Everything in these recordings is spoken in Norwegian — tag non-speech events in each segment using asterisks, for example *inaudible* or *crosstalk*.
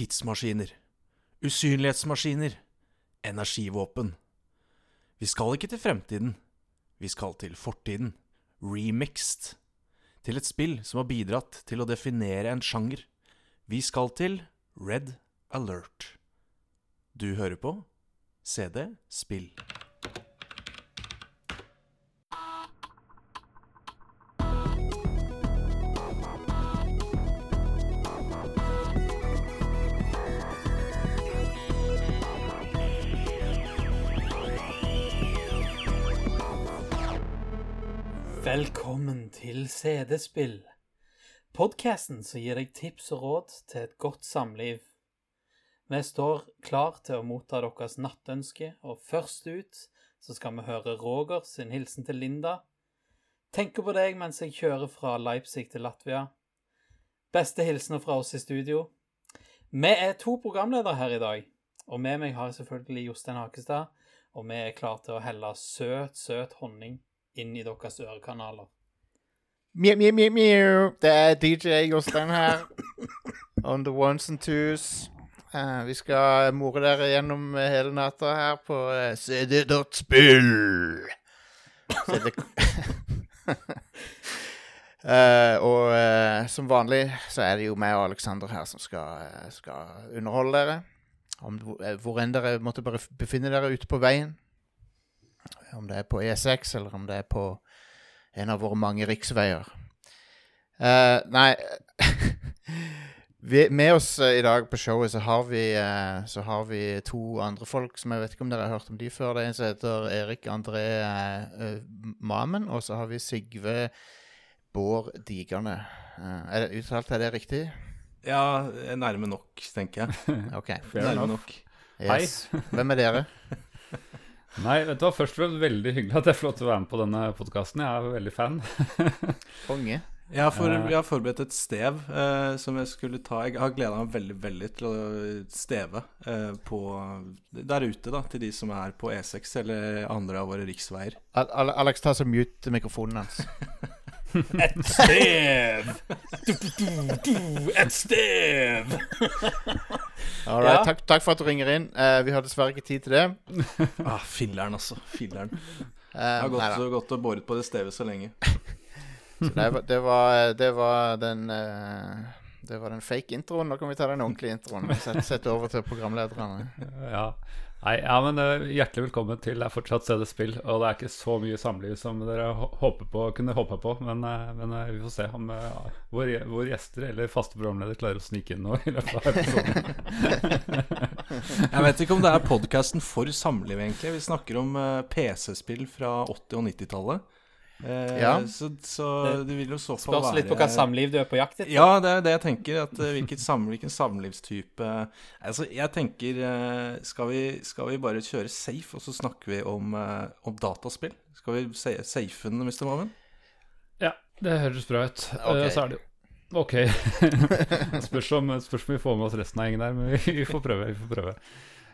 tidsmaskiner, usynlighetsmaskiner, energivåpen. Vi skal ikke til fremtiden, vi skal til fortiden, remixed. Til et spill som har bidratt til å definere en sjanger. Vi skal til Red Alert. Du hører på CD Spill. Til CD-spill. Podkasten som gir deg tips og råd til et godt samliv. Vi står klar til å motta deres nattønske, og først ut så skal vi høre Roger sin hilsen til Linda. Tenker på deg mens jeg kjører fra Leipzig til Latvia. Beste hilsener fra oss i studio. Vi er to programledere her i dag, og med meg har jeg selvfølgelig Jostein Hakestad, og vi er klar til å helle søt, søt honning inn i deres ørekanaler. Mjau, mjau, mjau, mjau. Det er DJ Jostein her. On the ones and twos. Eh, vi skal more dere gjennom eh, hele natta her på uh, cd.spill. CD *laughs* Eh, og eh, som vanlig så er det jo meg og Alexander her som skal, eh, skal underholde dere. Om, eh, hvor enn dere måtte bare befinne dere ute på veien. Om det er på E6, eller om det er på en av våre mange riksveier. Uh, nei *laughs* vi, Med oss eh, i dag på showet så har, vi, uh, så har vi to andre folk som jeg vet ikke om dere har hørt om de før. Det er en som heter Erik André uh, Mamen, og så har vi Sigve Bård Digerne. Eh, er det uttalt er det riktig? Ja, nærme nok, tenker jeg. *laughs* Ok. Fair nærme enough. nok. Yes. Hvem er dere? *laughs* Nei, vet du hva, først og fremst veldig hyggelig at jeg får lov til å være med på denne podkasten. Jeg er veldig fan. *laughs* Konge? Jeg har, for, Eh. jeg har forberedt et stev eh, som jeg skulle ta. Jeg har gleda meg veldig veldig til å steve eh, på, der ute, da, til de som er på E6 eller andre av våre riksveier. Al Al Alex, ta så mute mikrofonen hans. *laughs* Et stev! Du, du, du, et stev! All right, Ja. takk, takk for at du ringer inn. Uh, vi har dessverre ikke tid til det. Ah, Filleren, altså. Filleren. Uh, Jeg har gått, og, gått og båret på det stevet så lenge. Så det, var, det, var, det var den uh, Det var den fake introen. Nå kan vi ta den ordentlige introen. Sett, sett over til programlederne. Ja. Nei, ja, men uh, Hjertelig velkommen til Det er fortsatt CD Spill. Og det er ikke så mye samliv som dere håper på, kunne håpe på. Men, uh, men uh, vi får se om vår, vår gjester eller faste programleder klarer å snike inn nå. i løpet av. *laughs* Jeg vet ikke om det er podkasten for samliv, egentlig. Vi snakker om PC-spill fra 80- og 90-tallet. Eh, Ja. Så, så det vil jo så fall Spørs litt på hva samliv du er på jakt etter. Ja, det er det jeg tenker. At, eh, hvilket sam, hvilken samlivstype Altså, jeg tenker eh, skal vi, skal vi bare kjøre safe, og så snakker vi om, eh, om dataspill? Skal vi sa- safe den, Mr. Maven? Ja, det høres bra ut. Okay. Ok. så er det jo Ok. *laughs* spørs, om, spørs om vi får med oss resten av gjengen der, men vi, vi får prøve. Vi får prøve.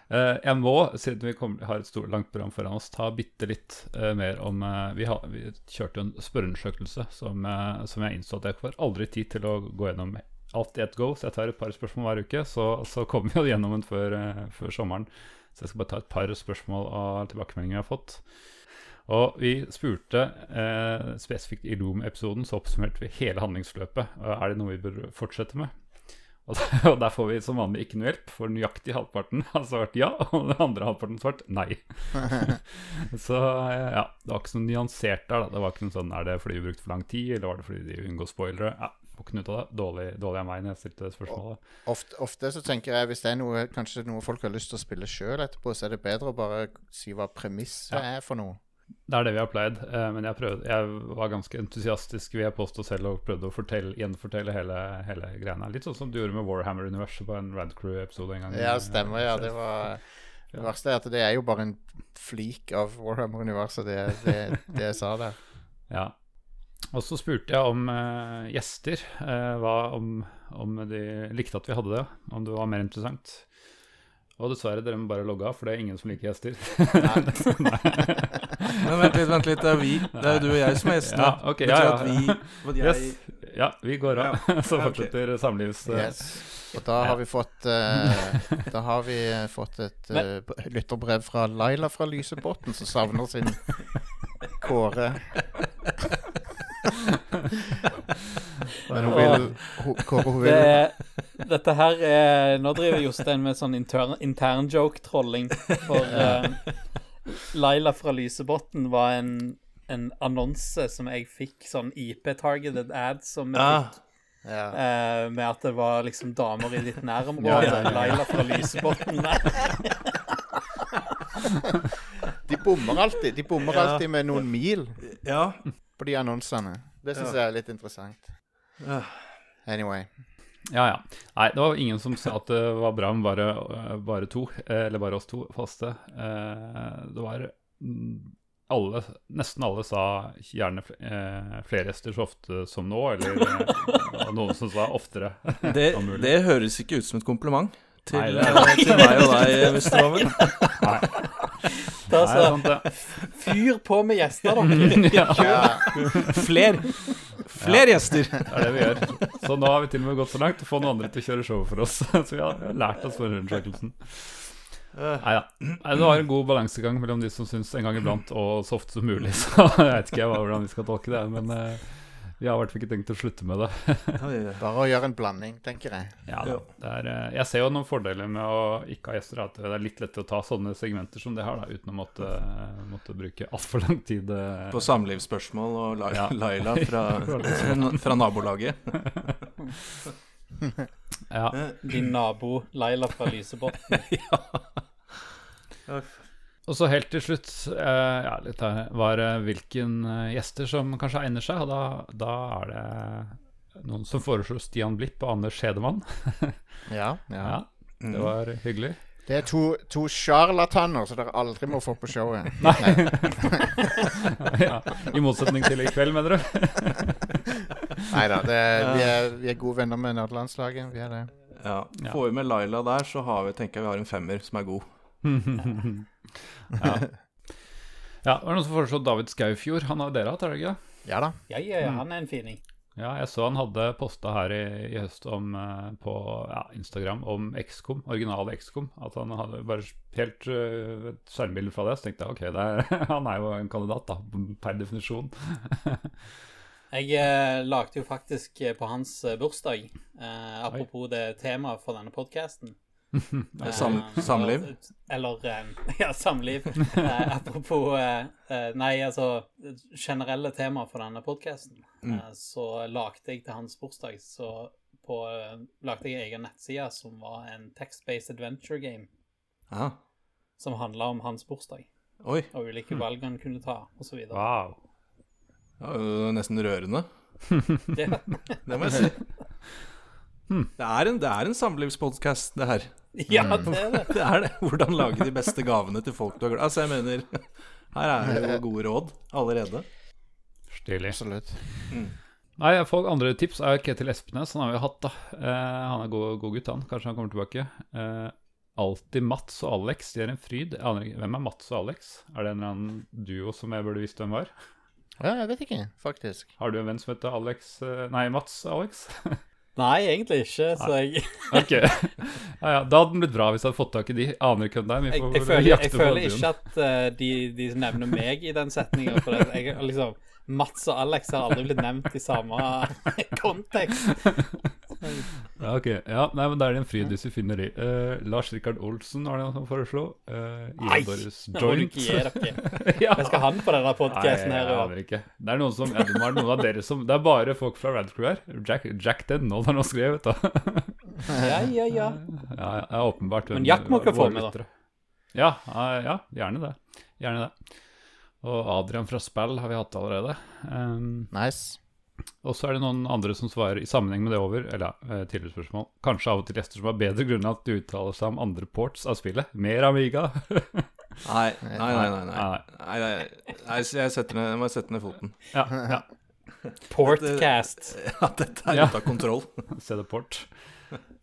Eh, jeg må, siden vi kom, har et stort, langt program foran oss, ta bitte litt eh, mer om eh, vi, har, vi kjørte en spørreundersøkelse som, som jeg innså at jeg får aldri tid til å gå gjennom alt i ett go, så jeg tar et par spørsmål hver uke. Så, så kommer vi jo gjennom den før, eh, før sommeren. Så jeg skal bare ta et par spørsmål og tilbakemeldinger jeg har fått. Og vi spurte eh, spesifikt i Loom-episoden, så oppsummerte vi hele handlingsløpet. Er det noe vi bør fortsette med? Og, og der får vi som vanlig ikke noe hjelp, for nøyaktig halvparten har svart ja, og den andre halvparten svart nei. *laughs* så eh, ja, det var ikke så nyansert der. da Det var ikke noe sånn er det fordi vi brukte for lang tid, eller var det fordi de unngår spoilere? Ja, får ikke ut av det. Dårlig, dårlig av meg når jeg stilte det spørsmålet. Ofte, ofte så tenker jeg hvis det er noe kanskje noe folk har lyst til å spille sjøl etterpå, så er det bedre å bare si hva premisset Ja. er for noe. Det er det vi har pleid, eh, men jeg, prøvde, jeg var ganske entusiastisk vil jeg påstå selv og prøvde å fortelle, gjenfortelle hele, hele greiene. Litt sånn som du gjorde med Warhammer-universet på en Radcrew-episode en gang. Ja, stemmer. Ja, det var Det verste er at det er jo bare en flik av Warhammer-universet, det, det, det jeg sa der. Ja. Og så spurte jeg om eh, gjester, eh, hva, om, om de likte at vi hadde det, om det var mer interessant. Og dessverre, dere må bare logge av, for det er ingen som liker gjester. *laughs* *laughs* Men vent litt, vent litt. Det er vi. Det er jo du og jeg som er gjestene. Ja, okay, ja, ja, vi jeg, Yes. Ja, vi går av. Ja, *laughs* så fortsetter okay. samlivs... Yes. Og da har vi fått uh, Da har vi eh, fått et uh, lytterbrev fra Laila fra Lysebotn, som savner sin Kåre. Men hun vil hun, Kåre, hun vil dette her er Nå driver Jostein med sånn intern, intern joke-trolling. For *laughs* uh, Laila fra Lysebotn var en, en annonse som jeg fikk, sånn IP-targeted ad som jeg ah. fikk. ja. Uh, med at det var liksom damer i ditt nærområde. Ja, ja, ja. Laila fra Lysebotn. *laughs* De bommer alltid De bommer Ja. alltid med noen mil Ja. på de annonsene. Det syns Ja. jeg er litt interessant. Anyway. Ja, ja. Nei, det var ingen som sa at det var bra med bare, eh, bare to, eh, eller bare oss to faste. Eh, Det var mm, alle, nesten alle sa gjerne flere gjester så ofte som nå, eller *laughs* noen som sa oftere. Det, *laughs* det høres ikke ut som et kompliment til, Nei, det er- til meg og deg, Nei, *laughs* altså, fyr på med gjester, da. Ja, Fler! Fler gjester! *laughs* det er det vi gjør. Så nå har vi til og med gått så langt å få noen andre til å kjøre show for oss. *laughs* Så vi har, vi har lært oss forundersøkelsen. Nei da. Det var en god balansegang mellom de som syns en gang iblant og så ofte som mulig. *laughs* Så jeg vet ikke hvordan vi skal tolke det, men eh, vi har i hvert fall ikke tenkt å slutte med det. *laughs* bare å gjøre en blanding, tenker jeg. Ja, det er, eh, jeg ser jo noen fordeler med å ikke ha gjester. At det er litt lettere å ta sånne segmenter som det her, da, uten å måtte, måtte bruke altfor lang tid. eh. På samlivsspørsmål og La Ja. *laughs* Laila *laughs* fra, fra nabolaget. Ja. Din nabo Laila fra Lysebotn. Og så helt til slutt eh, ja, litt her, var det hvilken eh, gjester som kanskje egner seg. Og da, da er det noen som foreslår Stian Blipp og Anders Hedemann. *laughs* Ja, ja. Ja, det var hyggelig. Det er to, to sjarlataner som dere aldri må få på showet. *laughs* *laughs* ja, I motsetning til i kveld, mener du? Nei da, vi, er- vi er gode venner med nederlandslaget. Vi er det. Ja. Ja. Får vi med Laila der, så har vi, tenker jeg vi har en femmer som er god. Ja. ja, det var noen som foreslo David Skaufjord. Han har dere hatt, er det ikke? Ja da. Ja, ja, ja, han er en fining. Ja, jeg så han hadde posta her i, i høst om, eh, på ja, Instagram om XCOM, originale XCOM. At han hadde bare helt uh, et skjermbilde fra det. Så tenkte jeg ok, det er, *laughs* han er jo en kandidat, da, per definisjon. *laughs* Jeg eh, lagde jo faktisk eh, på hans bursdag, eh, apropos det temaet for denne podkasten. *laughs* Sam, samliv. Eller eller *laughs* Ja, samliv. *laughs* Eh, apropos eh, eh, Nei, altså generelle temaer for denne podkasten. Mm. Eh, så lagde jeg til hans bursdag Så på, eh, lagde jeg egen nettside som var en text-based adventure game. Aha. Som handla om hans bursdag, Oi. og ulike valg han kunne ta, osv. Wow. Ja, det var nesten rørende. Det, Det må jeg si. Det er en, det er en samlivspodkast, det her. *laughs* ja, det er det. Det er det. Hvordan lage de beste gavene til folk du har glad Altså, jeg mener *laughs* Her er det jo gode råd allerede. Stilig. Absolutt. Nei, folk andre tips er Ketil Espenes. Han har vi hatt, da. Eh, han er god, god gutt, han. Kanskje han kommer tilbake. Eh, alltid Mats og Alex. De er en fryd. Jeg aner ikke. Hvem er Mats og Alex? Er det en eller annen duo som jeg burde visst hvem var? Ja, jeg vet ikke, faktisk. Har du en venn som heter Alex eh, Nei, Mats Alex? *laughs* Nei, egentlig ikke, så jeg *laughs* Ok. Ja, ja. Da hadde den blitt bra hvis jeg hadde fått tak i de. Aner ikke hvem det er. Jeg, jeg, føler, jeg føler ikke at uh, de, de nevner meg i den setninga. Liksom, Mats og Alex har aldri blitt nevnt i samme *laughs* kontekst. Ja, ok. Ja, nei, men da er det en fryd hvis vi finner i. Uh, Lars Rikard Olsen var det noen som foreslo. Uh, Nei, Nå må du ikke gi dere. *laughs* ja. Jeg skal han på denne podkasten her. jeg aner ikke. Det er noen som ja, det er noen av dere som Det er bare folk fra Radcrew her. Jack, Jack Dennold har nå skrevet, da. Ja, ja, ja. ja, ja, åpenbart. Men Jack må ikke få med, da. Ja, ja, ja, gjerne det. Gjerne det. Og Adrian fra Spell har vi hatt allerede. Um, Nice. og så er det noen andre som svarer i sammenheng med det over. Eller eh, tidligere spørsmål. Kanskje av og til gjester som har bedre grunn til du uttaler seg om andre ports av spillet. Mer Amiga. *laughs* Nei, nei, nei. nei, nei. Nei. nei, nei. jeg, setter ned, jeg må sette ned foten. ja, ja. *laughs* Portcast. *laughs* Ja, dette er Ja. ute av kontroll. det Port.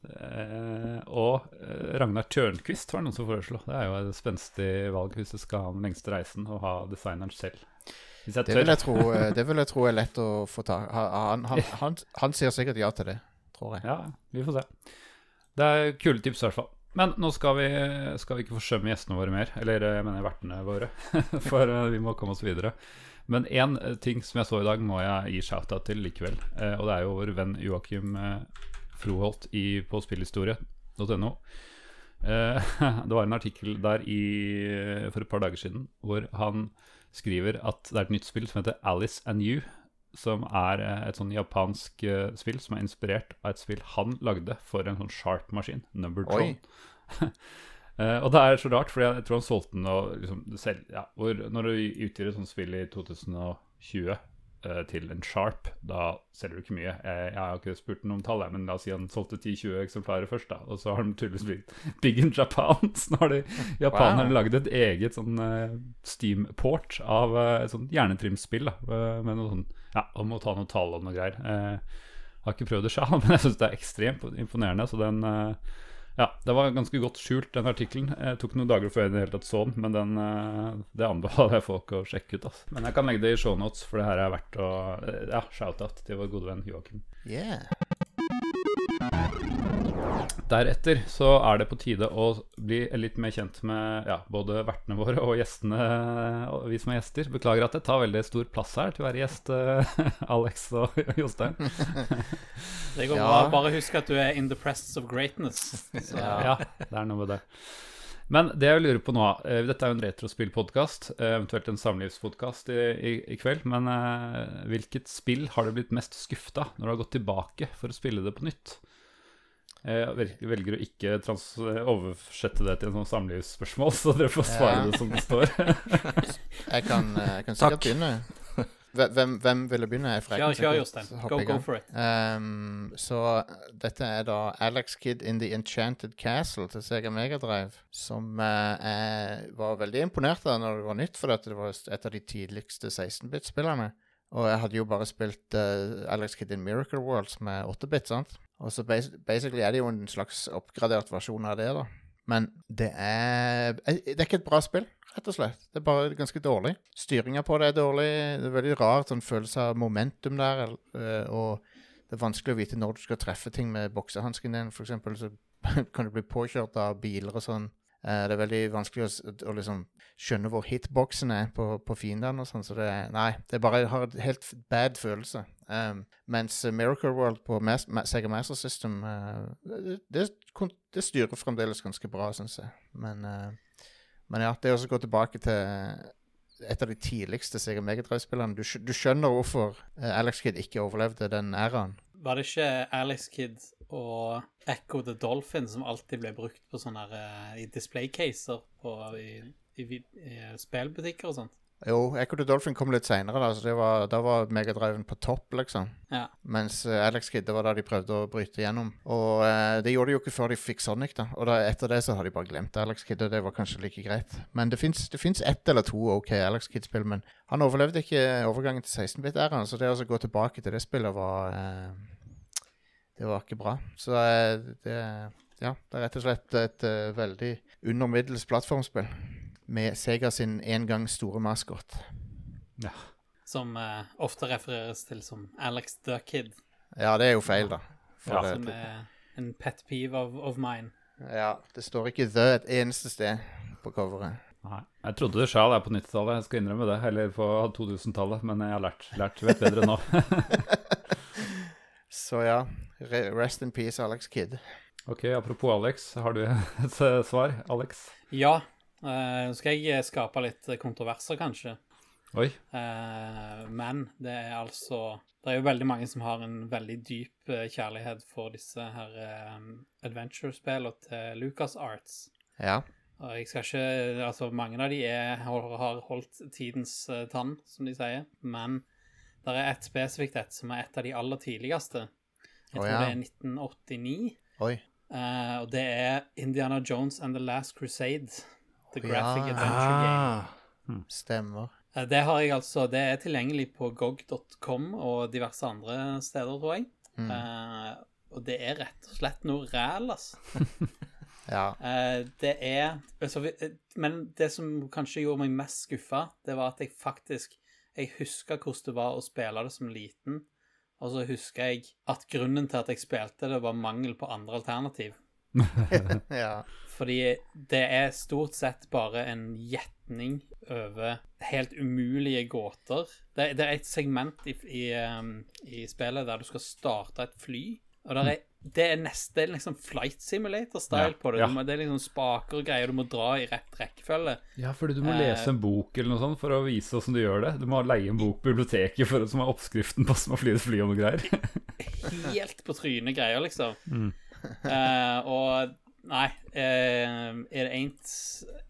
Eh, og eh, Ragnar Tjørnquist var det noen som foreslo. Det er jo et spenstig valg hvis du skal ha den lengste reisen og ha designeren selv. Hvis jeg Det vil jeg tro, eh, det vil jeg tro er lett å få tak han, han, *laughs* han, han sier sikkert ja til det, tror jeg. Ja, vi får se. Det er kule tips, i hvert fall. Men nå skal vi, skal vi ikke forsømme gjestene våre mer. Eller eh, jeg mener vertene våre. *laughs* For vi må komme oss videre. Men én ting som jeg så i dag, må jeg gi shout-out til likevel. Og det er jo vår venn Joakim Froholt i, på spillhistorie.no. Eh, *laughs* det var en artikkel der i, for et par dager siden hvor han skriver at det er et nytt spill som heter Alice and You. Som er eh, et sånn japansk eh, spill som er inspirert av et spill han lagde for en sånn Sharp-maskin. Numbertron. Uh, *laughs* og det er så rart, for jeg tror han solgte den og liksom selv, ja, hvor, Når du utgir et sånt spill i 2020 eh, til en Sharp, da selger du ikke mye. Jeg, jeg har ikke spurt ham om tallet, men la oss si han solgte 10-20 eksemplarer først. da Og så har de tydeligvis blitt big in Japan. *laughs* Så nå har de japanerne Wow. lagd et eget sånn uh, Steam-port av uh, et sånt hjernetrimspill. da, eh, Med noe sånn Ja, om å ta noe tall og noe greier. Uh, har ikke prøvd det sjøl, *laughs* men jeg syns det er ekstremt imponerende. Så den eh, Ja, det var ganske godt skjult, den artikkelen. Det tok noen dager før jeg i det hele tatt så den, men den, eh, det anbefaler jeg folk å sjekke ut. Altså. Men jeg kan legge det i shownotes, for det her er verdt å eh, Ja, shout-out til vår gode venn Joakim. Yeah. Deretter så er det på tide å bli litt mer kjent med ja, både vertene våre og gjestene, og vi som er gjester. Beklager at det tar veldig stor plass her til å være gjest, eh, *laughs* Alex og *laughs* Jostein. *laughs* Det går Ja. bra. Bare husk at du er in the presence of greatness. Så, Ja, det er noe med det. Men det jeg lurer på nå eh, Dette er jo en retrospillpodkast, eh, eventuelt en samlivspodkast i, i, i kveld. Men eh, hvilket spill har du blitt mest skuffa når du har gått tilbake for å spille det på nytt? Jeg velger å ikke trans oversette det til en sånn samlivsspørsmål, *laughs* så dere får svare Ja. det som det står. *laughs* Jeg kan, eh, jeg kan sikkert Takk. begynne. Hvem, hvem, ville begynne? Jeg Kjør, kjør, Jostein. Go, go for it. Um, så dette er da Alex Kid in the Enchanted Castle til Sega Megadrive. Som uh, jeg var veldig imponert av når det var nytt, for det var et av de tidligste 16-bit-spillerne. Og jeg hadde jo bare spilt uh, Alex Kid in Miracle World, som er 8-bit, sant. Og så basically er det jo en slags oppgradert versjon av det, da. Men det er eh, Det er ikke et bra spill, rett og slett. Det er bare ganske dårlig. Styringa på det er dårlig. Det er veldig rart sånn følelse av momentum der. eh, Og det er vanskelig å vite når du skal treffe ting med boksehansken din. For eksempel så *laughs* kan du bli påkjørt av biler og sånn. Eh, Det er veldig vanskelig å, å liksom skjønne hvor hitboxen er på, på fiendene og sånn. Så det er Nei, det bare har en helt bad følelse. Um, mens Miracle World på Mas Ma Sega Master System uh, det, det, styrer fremdeles ganske bra, syns jeg. Men, uh, men ja, det å gå tilbake til et av de tidligste Sega Megadrive-spillene du, du skjønner hvorfor Alex Kidd ikke overlevde den æraen. Var det ikke Alex Kid og Echo the Dolphin som alltid ble brukt på sånne her, eh, i display-caser i, i, i spillbutikker og sånt? Jo, Echo the Dolphin kom litt seinere, da, så var, da var Megadriven på topp, liksom. Ja. Mens eh, Alex Kid, det var da de prøvde å bryte gjennom. Og eh, det gjorde de jo ikke før de fikk Sonic, da. Og da, etter det så har de bare glemt Alex Kid, og det var kanskje like greit. Men det fins ett eller to OK Alex Kid-spill, men han overlevde ikke overgangen til 16-bit-æraen, så det å gå tilbake til det spillet var eh, Det var ikke bra. Så eh, det Ja, det er rett og slett et eh, veldig under middels plattformspill. Med Sega sin en gang store maskot. Som uh, ofte refereres til som Alex the Kid. Ja, det er jo feil, da. For Ja. det, Som er en pet peeve of, of mine. Ja, det står ikke The et eneste sted på coveret. Nei. Jeg trodde det sjøl er på 90-tallet, jeg skal innrømme det. Eller på 2000-tallet, men jeg har lært, lært vet bedre nå. *laughs* Så ja, rest in peace, Alex Kidd. ok, apropos Alex, har du *laughs* et eh, svar, Alex? Ja, Nå nå skal jeg skape litt kontroverser, kanskje. Oi. Uh, men det er altså Det er jo veldig mange som har en veldig dyp eh, kjærlighet for disse her um, adventure-spillene til Lucas Arts. Ja. Og jeg skal ikke Altså, mange av de er, har, holdt tidens eh, tann, som de sier, men det er et spesifikt et som er et av de aller tidligste. Jeg tror ja. det er 1989. Oi. Uh, og det er Indiana Jones and the Last Crusade. The oh, Graphic ja. Adventure Game. Ah, Stemmer. Uh, Det har jeg altså Det er tilgjengelig på gog.com og diverse andre steder, tror jeg. Mm. Uh, og det er rett og slett noe ræl, altså. *laughs* Ja. Eh, det er altså, vi- Men det som kanskje gjorde meg mest skuffa, det var at jeg faktisk Jeg huska hvordan det var å spille det som liten. Og så husker jeg at grunnen til at jeg spilte det, var mangel på andre alternativ. *laughs* ja. Fordi det er stort sett bare en gjetning over helt umulige gåter. Det, det er et segment i, i, um, i spillet der du skal starte et fly, og der er, det er nesten liksom flight simulator-style Ja, på det. ja. Må, det er liksom spaker og greier du må dra i rett rekkefølge. Ja, fordi du må Eh. lese en bok eller noe sånt for å vise åssen du gjør det. Du må leie en bok på biblioteket for, som er oppskriften på som å fly et fly og noe greier. *laughs* Helt på trynet greier, liksom. Mm. Uh, og nei, uh, it, ain't,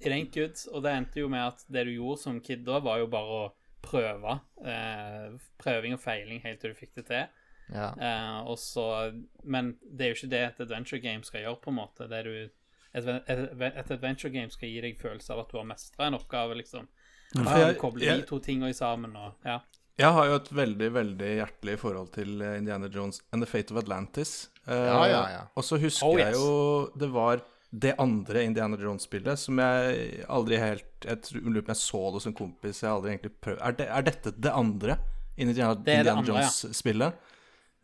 it ain't good. Og det endte jo med at det du gjorde som kid da, var jo bare å prøve. Uh, prøving og feiling helt til du fikk det til. Ja. Eh, og så, men det er jo ikke det et adventure game skal gjøre, på en måte. Det er du, et, et, et adventure game skal gi deg følelse av at du har mestra en oppgave, liksom. For Ah, jeg- jeg- de to tingene sammen, og ja. Jeg har jo et veldig veldig hjertelig forhold til eh, Indiana Jones and The Fate of Atlantis. Eh, Ja, ja, ja. Og så husker Oh, jeg jo det var det andre Indiana Jones-spillet som jeg aldri helt Jeg lurer på om jeg så det som kompis. Jeg aldri egentlig prøvd Er, det, er dette det andre Indiana, Det det Indiana ja. Jones-spillet?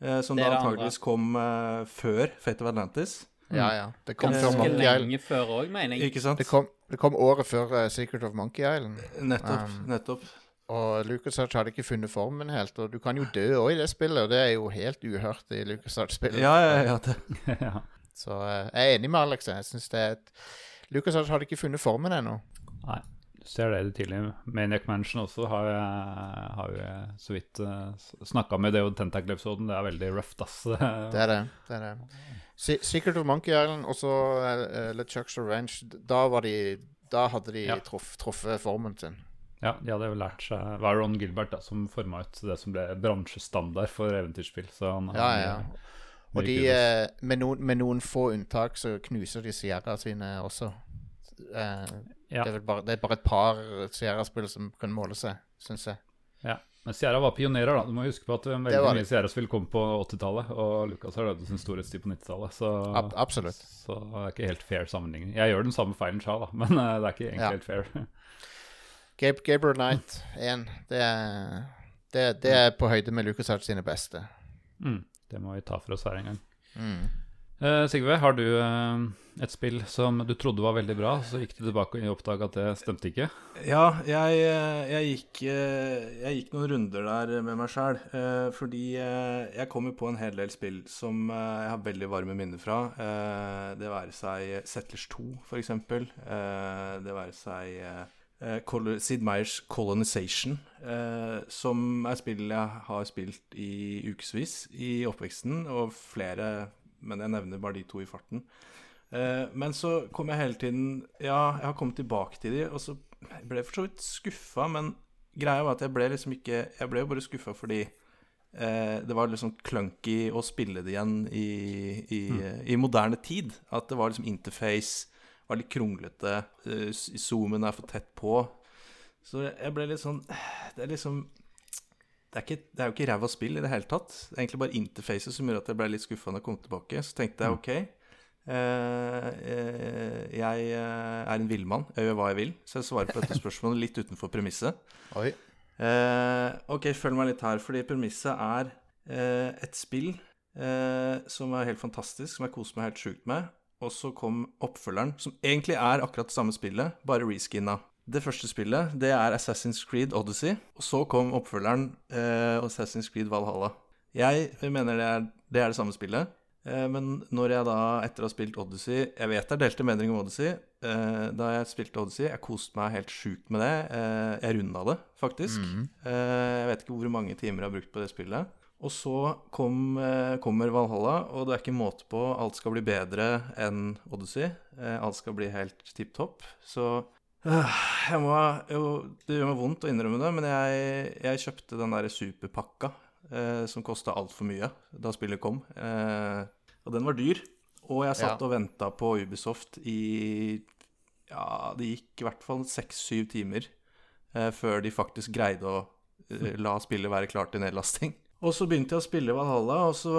Eh, som da antageligvis kom eh, før Fate of Atlantis. ja, ja. Det kom Ganske før Monkey Island. før òg, mener jeg. Ikke sant? Det kom, det kom året før uh, Secret of Monkey Island. Nettopp. Um, nettopp. Og LucasArts hadde ikke funnet formen helt. Og du kan jo dø òg i det spillet, og det er jo helt uhørt i LucasArts-spillet. Ja, ja, ja. Det. ja. *laughs* Så uh, jeg er enig med Alex. Jeg synes det er et LucasArts hadde ikke funnet formen ennå. Nei, ser det tidlig. Maniac Mansion også har jeg, har jeg så vidt uh, snakka med det og Tentacle-episoden. Det er veldig rough, ass. Det er det. det, er det. Secret of Monkey Island og så uh, LeChuck's Revenge. Da, var de, da hadde de Ja. truff, truffet formen sin. Ja, de hadde jo lært seg Det var Ron Gilbert da, som forma ut det som ble bransjestandard for eventyrspill. Så han Ja, ja. Og de, eh, med, noen, med noen få unntak, så knuser de Sierra sine også. Eh, Ja. det, er bare, det er bare et par Sierra-spill som kan måle seg, syns jeg. Ja. Men Sierra var pionerer, da. Du må huske på at veldig mye. Sierra-spill kom på 80-tallet, og Lucas har dødd sin storhetstid på 90-tallet. Så, Ab absolutt. så det er ikke helt fair sammenligning. Jeg gjør den samme feilen sjøl, da, *laughs* men uh, det er ikke egentlig Ja. helt fair. Gabe, Gabriel Knight 1, det er, det, det er på høyde med LucasArts sine beste. mm, det må vi ta for oss her en gang. Mm. Eh, Sigve, har du uh, et spill som du trodde var veldig bra, så gikk du tilbake og oppdaga at det stemte ikke? Ja, jeg, eh, jeg, gikk, jeg gikk noen runder der med meg sjæl. Fordi eh, jeg kom jo på en hel del spill som jeg har veldig varme minner fra. Det være seg Settlers 2, for eksempel. Eh, Det være seg Sid Meyers 'Colonization', eh, som er spill jeg har spilt i ukevis i oppveksten, og flere, men jeg nevner bare de to i farten. Eh, men så kom jeg hele tiden Ja, jeg har kommet tilbake til de, og så ble jeg for så vidt skuffa, men greia var at jeg ble liksom ikke Jeg ble jo bare skuffa fordi eh, det var liksom clunky å spille det igjen i, i, i moderne tid. At det var liksom interface var litt kronglete, eh, zoomen er for tett på. Så jeg ble litt sånn Det er liksom det er, ikke, det er jo ikke ræva spill i det hele tatt. Det er egentlig bare interfacet som gjør at jeg ble litt skuffa når jeg kom tilbake. Så tenkte jeg OK, eh, eh, jeg eh, er en villmann. Jeg gjør hva jeg vil. Så jeg svarer på dette *laughs* spørsmålet litt utenfor premisset. Eh, ok, følg meg litt her, fordi premisset er eh, et spill eh, som er helt fantastisk, som jeg koser meg helt sjukt med. Og så kom oppfølgeren, som egentlig er akkurat det samme spillet, bare reskinna. Det første spillet det er Assassin's Creed Odyssey, og så kom oppfølgeren eh, Assassin's Creed Valhalla. Jeg mener det er det, er det samme spillet, eh, men når jeg da, etter å ha spilt Odyssey Jeg vet det er delte meninger om Odyssey. Eh, da jeg spilte Odyssey, jeg koste meg helt sjukt med det. Eh, jeg runda det, faktisk. Eh, jeg vet ikke hvor mange timer jeg har brukt på det spillet. Og så kom, eh, kommer Valhalla, og det er ikke måte på. Alt skal bli bedre enn Odyssey. Eh, alt skal bli helt tipp topp. Så må, jo, Det gjør meg vondt å innrømme det, men jeg, jeg kjøpte den derre superpakka eh, som kosta altfor mye da spillet kom. Eh, og den var dyr. Og jeg satt Ja. og venta på Ubisoft i Ja, det gikk i hvert fall seks-syv timer eh, før de faktisk greide å la spillet være klart til nedlasting. Og så begynte jeg å spille Valhalla, og så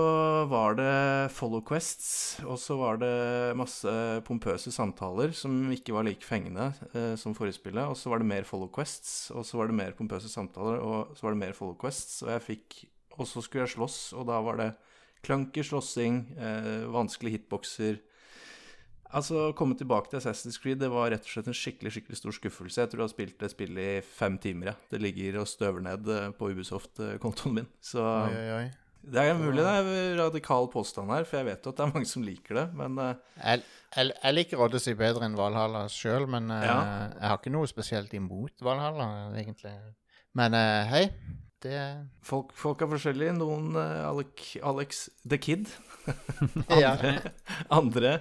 var det follow quests. Og så var det masse pompøse samtaler som ikke var like fengende eh, som forrige spillet. Og så var det mer follow quests, og så var det mer pompøse samtaler, og så var det mer follow quests. Og jeg fikk Og så skulle jeg slåss, og da var det clunky slåssing, eh, vanskelige hitboxer. Altså, Å komme tilbake til Assassin's Creed det var rett og slett en skikkelig skikkelig stor skuffelse. Jeg tror jeg har spilt det spillet i fem timer. Ja. Det ligger og støver ned eh, på Ubisoft-kontoen min. Så Oi, oi, oi. det er mulig det er en radikal påstand her, for jeg vet jo at det er mange som liker det. Men eh, Jeg, jeg, jeg liker Odyssey bedre enn Valhalla sjøl, men eh, Ja. jeg har ikke noe spesielt imot Valhalla, egentlig. Men hei, det folk, folk er forskjellige. Noen Alex, Alex the Kid. *laughs* *laughs* andre. Andre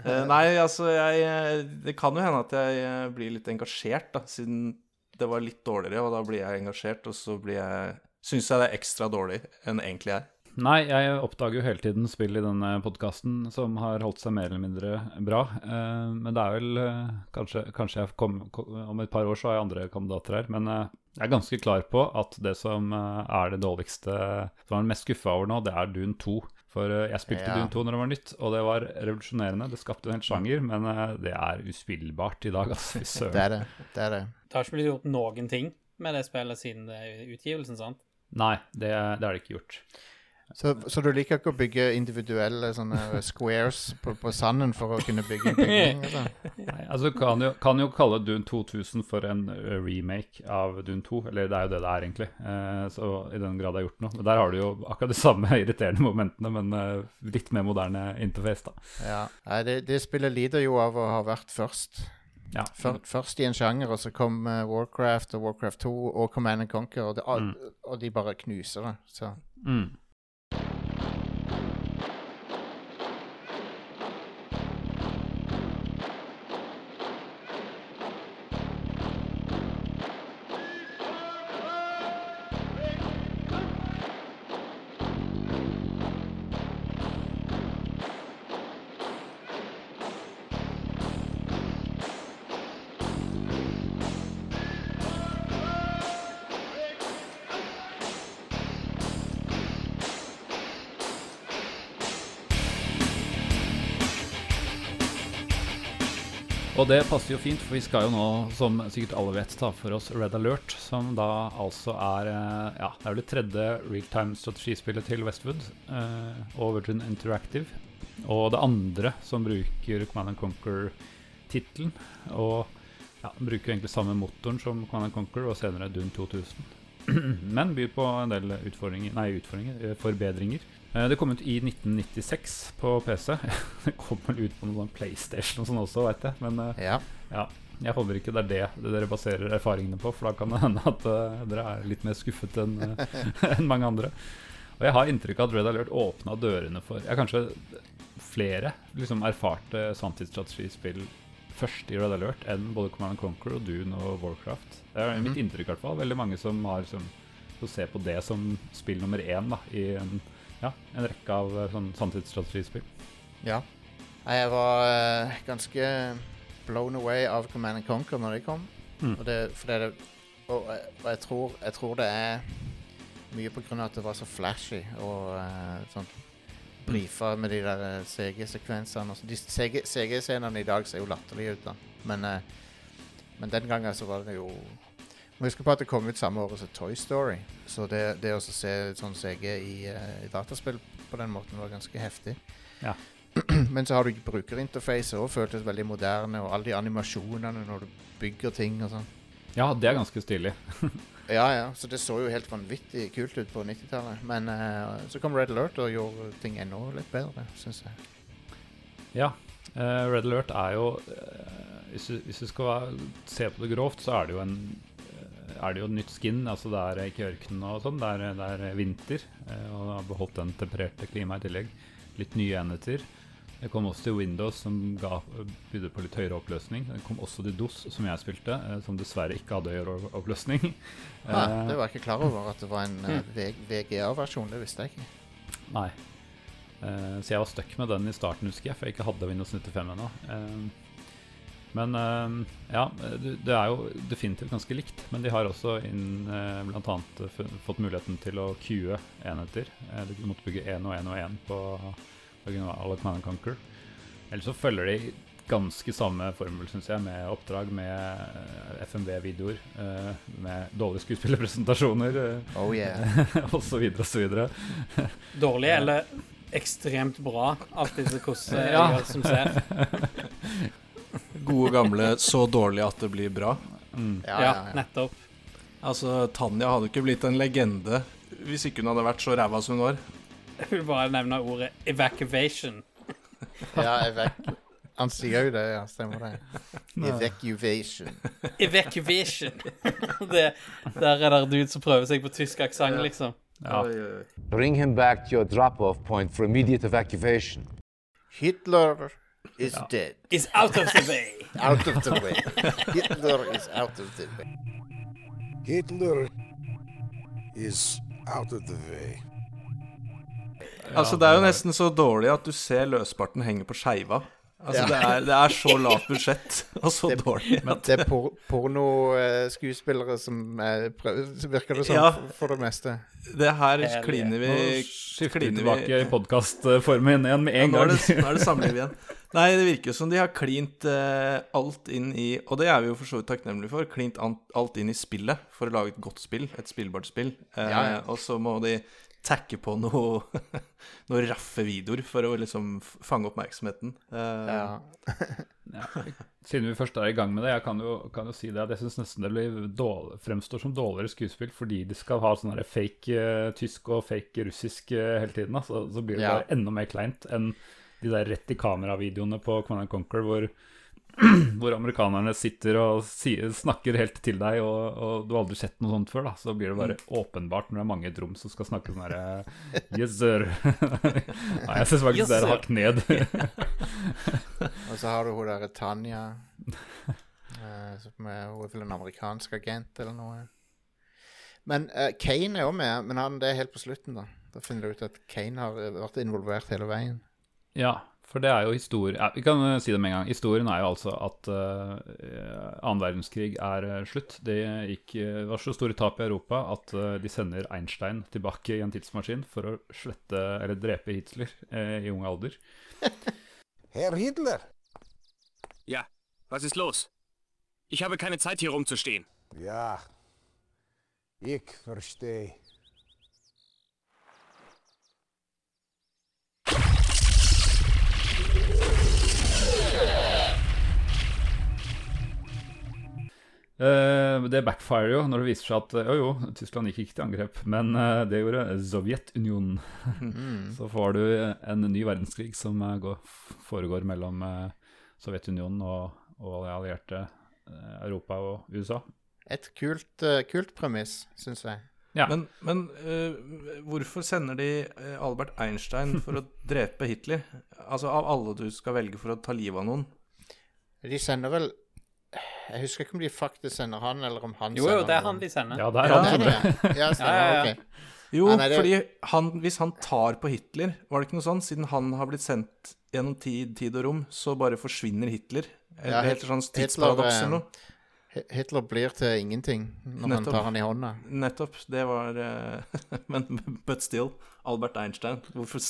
Nei, altså jeg eh, Det kan jo hende at jeg eh, blir litt engasjert, da, siden det var litt dårligere, og da blir jeg engasjert, og så blir jeg Syns jeg det er ekstra dårlig enn egentlig er. Nei, jeg oppdager jo hele tiden spill i denne podkasten som har holdt seg mer eller mindre bra. Eh, men det er vel eh, kanskje, kanskje jeg kom, Om et par år så har jeg andre kandidater her. Men eh, jeg er ganske klar på at det som eh, er det dårligste, som er mest skuffa over nå, det er Dune 2. For eh, jeg spilte Ja. Dune 2 når det var nytt, og det var revolusjonerende. Det skapte en hel sjanger, men eh, det er uspillbart i dag, altså. *laughs* Det er det. Det er det. Det har ikke blitt gjort noen ting med det spillet siden det er utgivelsen, sant? Nei, det, det er det ikke gjort. Så, så du liker ikke å bygge individuelle sånne squares på, på sanden for å kunne bygge en bygning? Altså? Nei, altså kan jo, kan jo kalle Dune 2000 for en eh, remake av Dune 2, eller det er jo det det er egentlig, eh, så i den grad det er gjort noe. Men der har du jo akkurat de samme *laughs* irriterende momentene, men eh, litt mer moderne interface, da. Ja. Nei, det, det spillet lider jo av å ha vært først. Ja. Før, først i en sjanger, og så kom eh, Warcraft og Warcraft 2 og Command and Conquer, og, det, Mm. og de bare knuser det. Så Mm. Det passer jo fint, for vi skal jo nå, som sikkert alle vet, ta for oss Red Alert, som da altså er eh, Ja, det er vel det tredje realtime-strategispillet til Westwood eh, og Interactive. Og det andre som bruker Command and Conquer-tittelen. Og ja, bruker egentlig samme motoren som Command and Conquer og senere Dune 2000. *clears throat* Men byr på en del utfordringer, nei, utfordringer, eh, forbedringer. Eh, Det kom ut i 1996 på PC. *laughs* Det kom vel ut på noen PlayStation og sånn også, veit jeg. Men eh, ja. ja, jeg håper ikke det er det, det dere baserer erfaringene på, for da kan det hende at eh, dere er litt mer skuffet enn *laughs* en mange andre. Og jeg har inntrykk av at Red Alert åpna dørene for ja, kanskje flere liksom erfarte sanntidsstrategispill først i Red Alert enn både Command Conquer og Dune og Warcraft. Det er mitt Mhm. inntrykk, i hvert fall. Veldig mange som har som ser på det som spill nummer én da, i en, ja, en rekke av eh, sånn sanntidsstrategispill. ja. Jeg var eh, ganske blown away av Command and Conquer når de kom. Mm. Og det, for det, og, og jeg, tror, jeg tror det er mye på grunn av at det var så flashy og eh, sånn brifa med de der eh, CG-sekvensene. De CG CG-scenene i dag ser jo latterlige ut, da. Men, eh, men den gangen så var det jo Må huske på at det kom ut samme året som Toy Story. Så det, det å se sånn CG i, eh, i dataspill på den måten var ganske heftig. Ja. *clears throat* Men så har du brukerinterfacet òg, føltes veldig moderne, og alle de animasjonene når du bygger ting og sånn. Ja, det er ganske stilig. *laughs* Ja, ja, så det så jo helt vanvittig kult ut på 90-tallet. Men eh, så kom Red Alert og gjorde ting enda litt bedre, syns jeg. Ja. eh, Red Alert er jo eh, hvis, du, hvis du skal se på det grovt, så er det jo en er det jo nytt skin. altså Det er ikke ørken og sånn, det det er vinter. eh, og har beholdt den tempererte klimaet i tillegg. Litt nye enheter. Det kom også til Windows, som ga, bydde på litt høyere oppløsning. Det kom også til DOS, som jeg spilte, eh, som dessverre ikke hadde høyere oppløsning. *laughs* Nei, Eh, det var jeg ikke klar over at det var en *laughs* VGA-versjon. Det visste jeg ikke. Nei. Så jeg var stuck med den i starten, husker jeg, for jeg ikke hadde Windows 95 ennå. Men eh, ja, det, det er jo definitivt ganske likt. Men de har også inn, eh, blant annet fått muligheten til å queue enheter. Eh, du måtte bygge én og én og én på originale Command and Conquer. Ellers så følger de ganske samme formel, syns jeg, med oppdrag med FMV-videoer, eh, med dårlige skuespillerpresentasjoner, Oh yeah. *laughs* og så videre og så videre. *laughs* Dårlig eller ekstremt bra, alltid hvordan *laughs* Ja. jeg som ser. Gode gamle 'så dårlig at det blir bra'. Mm. Ja, Ja, ja, ja. nettopp. Altså, Tanja hadde ikke blitt en legende hvis ikke hun hadde vært så ræva som hun var. *laughs* Jeg vil bare nevne ordet 'evacuation'. *laughs* ja evac... Han sier jo det, ja. Stemmer det. Evacuation. *laughs* Evacuation. det, der er det dude som prøver seg på tysk aksent, liksom. Ja. Oi, oi. Bring him back to your drop-off point for immediate evacuation. Hitler is dead. Is out of the way. *laughs* Out of the way. Hitler is out of the way. Hitler is out of the way. Altså, det er jo nesten så dårlig at du ser løsparten henge på skeiva. Altså, Ja. det, er, det er så lavt budsjett, og så Det- dårlig. Det er por pornoskuespillere som er, prøver, virker det som, Ja. for, det meste. Det her kliner vi Nå skifter vi tilbake i podkastformen igjen med Ja, en nå, er gang. det, nå er det samliv igjen. *laughs* Nei, det virker jo som de har klint eh, alt inn i Og det er vi jo for så vidt takknemlige for. Klint alt inn i spillet for å lage et godt spill. Et spillbart spill. Eh, Ja, ja. Og så må de takke på noe *laughs* Noen raffe videoer for å liksom fange oppmerksomheten. Eh, Ja. *laughs* Ja. Siden vi først er i gang med det, jeg kan jo, kan jo si det at jeg syns nesten det blir dårlig, fremstår som dårligere skuespill fordi de skal ha sånn fake uh, tysk og fake russisk uh, hele tiden. Da. Så, så blir det Ja. bare enda mer kleint enn de der rett i kamera-videoene på Command Conquer hvor, *clears throat* hvor amerikanerne sitter og sier, snakker helt til deg, og, og du har aldri sett noe sånt før. da Så blir det bare åpenbart når det er mange i et rom som skal snakke sånn herre Yes, sir. *laughs* Nei, jeg syns faktisk Yes, det er hakk ned. *laughs* Og så har du hun derre Tanja. eh, som er, hun er vel en amerikansk agent eller noe. Men uh, Kane er òg med, men han, det er helt på slutten, da. Da finner du ut at Kane har eh, vært involvert hele veien. Ja, for det er jo historie ja, Vi kan eh, si det med en gang. Historien er jo altså at uh, verdenskrig er eh, slutt. Det gikk, uh, var så store tap i Europa at eh, de sender Einstein tilbake i en tidsmaskin for å slette eller drepe Hitler eh, i ung alder. *laughs* Herr Hitler? Ja, hva er los? Ich tid keine Zeit hier rumzustehen. Ja, jeg verstehe. Det backfirer jo når det viser seg at eh, jo, jo, Tyskland gikk ikke til angrep, men eh, det gjorde Sovjetunionen. *laughs* Så får du en ny verdenskrig som eh, går, foregår mellom eh, Sovjetunionen og, og de allierte eh, Europa og USA. Et kult, eh, kult premiss, syns jeg. Ja. Men, men uh, hvorfor sender de eh, Albert Einstein for å *laughs* drepe Hitler? Altså Av alle du skal velge for å ta livet av noen. De sender vel Jeg husker ikke om de faktisk sender han, eller om han Jo, sender jo, det er han de sender. Ja, det er Ja, han Det som er det. Ja, stemmer. *laughs* Ja, ja, ja. ok. Jo, Nei, det- fordi han, hvis han tar på Hitler, var det ikke noe sånn? Siden han har blitt sendt gjennom tid, tid og rom, så bare forsvinner Hitler? Eller Ja, helt sånn tidsparadoks eh, eller noe? Hitler blir til ingenting når Nettopp. man tar han i hånda. Nettopp. Det var eh, *laughs* Men but still. Albert Einstein. Hvorfor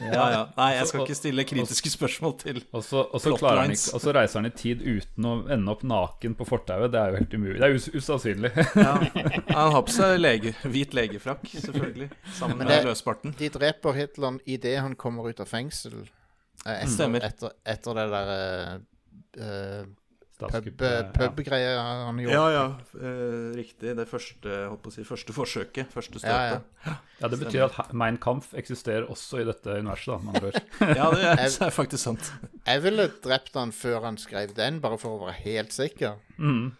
Ja ja. Nei, jeg skal ikke stille kritiske spørsmål til Og så, og, så klarer han ikke, og så reiser han i tid uten å ende opp naken på fortauet. Det er jo helt umulig. Det er us usannsynlig. ja. *laughs* Han har på seg lege, hvit legefrakk, selvfølgelig. Sammen det, med løsparten. De dreper Hitler idet han kommer ut av fengsel. eh, Etter, Stemmer. Etter, etter det der eh, eh, pub, Statskuppet, ja. han gjorde. Ja ja, eh, riktig. Det første, holdt på å si, første forsøket. Første Ja, ja. Ja, Det betyr at Mein Kampf eksisterer også i dette universet, da, med andre. *laughs* Ja, det er, er faktisk sant. Jeg ville drept han før han skrev den, bare for å være helt sikker. Mm.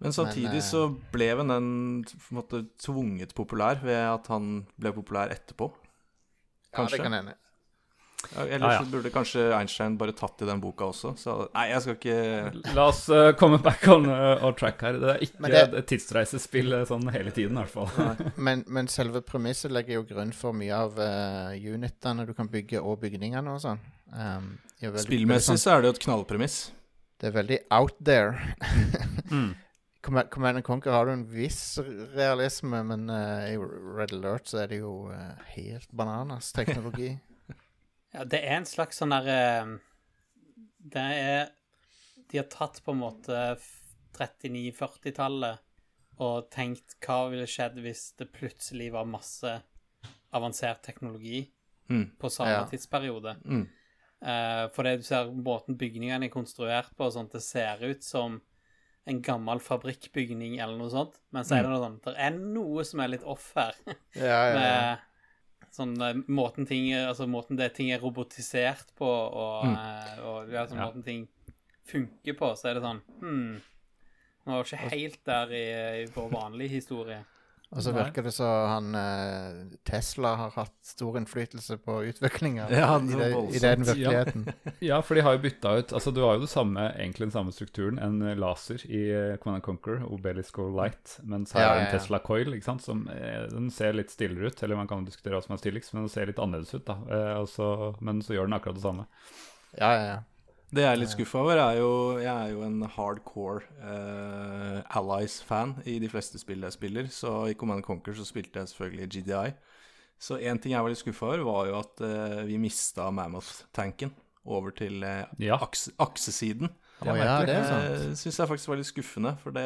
Men samtidig Men, eh, så ble vel den på en måte tvunget populær ved at han ble populær etterpå. Ja, det kan hende. Ellers Ja, ja. burde kanskje Einstein bare tatt i den boka også. Så nei, jeg skal ikke La oss uh, komme back on, uh, on track her. Det er ikke det- et tidsreisespill sånn hele tiden, i hvert fall. Men, men selve premisset legger jo grunn for mye av uh, unitene du kan bygge, og bygningene og sånn. Um, er Spillmessig sånn. så er det jo et knallpremiss. Det er veldig out there. *laughs* Mm. Command Command and Conquer har du en viss realisme, men uh, i Red Alert så er det jo uh, helt bananas teknologi. Ja, det er en slags sånn der eh, Det er De har tatt på en måte 39-40-tallet og tenkt hva ville skjedd hvis det plutselig var masse avansert teknologi. Mm. på samme Ja. tidsperiode. Mm. Uh, for det du ser måten bygningene er konstruert på, og sånt, det ser ut som en gammel fabrikkbygning eller noe sånt. Men så er det noe sånn Det er noe som er litt off her. Ja, ja, ja. med sånn eh, måten ting Altså måten det ting er robotisert på, og, Mm. eh, og sånn Ja. måten ting funker på, så er det sånn Hm. Vi var ikke helt der i, i vår vanlige historie. Og så virker det som han eh, Tesla har hatt stor innflytelse på utviklinga *laughs* Ja, i, det i den virkeligheten. *laughs* Ja, for de har jo bytta ut Altså, du har jo det samme, egentlig den samme strukturen, en laser i eh, Command Conquer, Obelisco Light, mens her Ja, er det en ja. Tesla Coil, ikke sant, som eh, den ser litt stillere ut, eller man kan diskutere hva som er stilligst, men den ser litt annerledes ut, da. Eh, altså, men så gjør den akkurat det samme. Ja, ja, ja. Det jeg er litt skuffa over, er jo Jeg er jo en hardcore uh, Allies-fan i de fleste spill jeg spiller. Så i Command Conquer så spilte jeg selvfølgelig GDI. Så én ting jeg var litt skuffa over, var jo at uh, vi mista Mammoth-tanken over til uh, Ja. akse aksesiden. Å ja, det. Det syns jeg faktisk var litt skuffende, for det,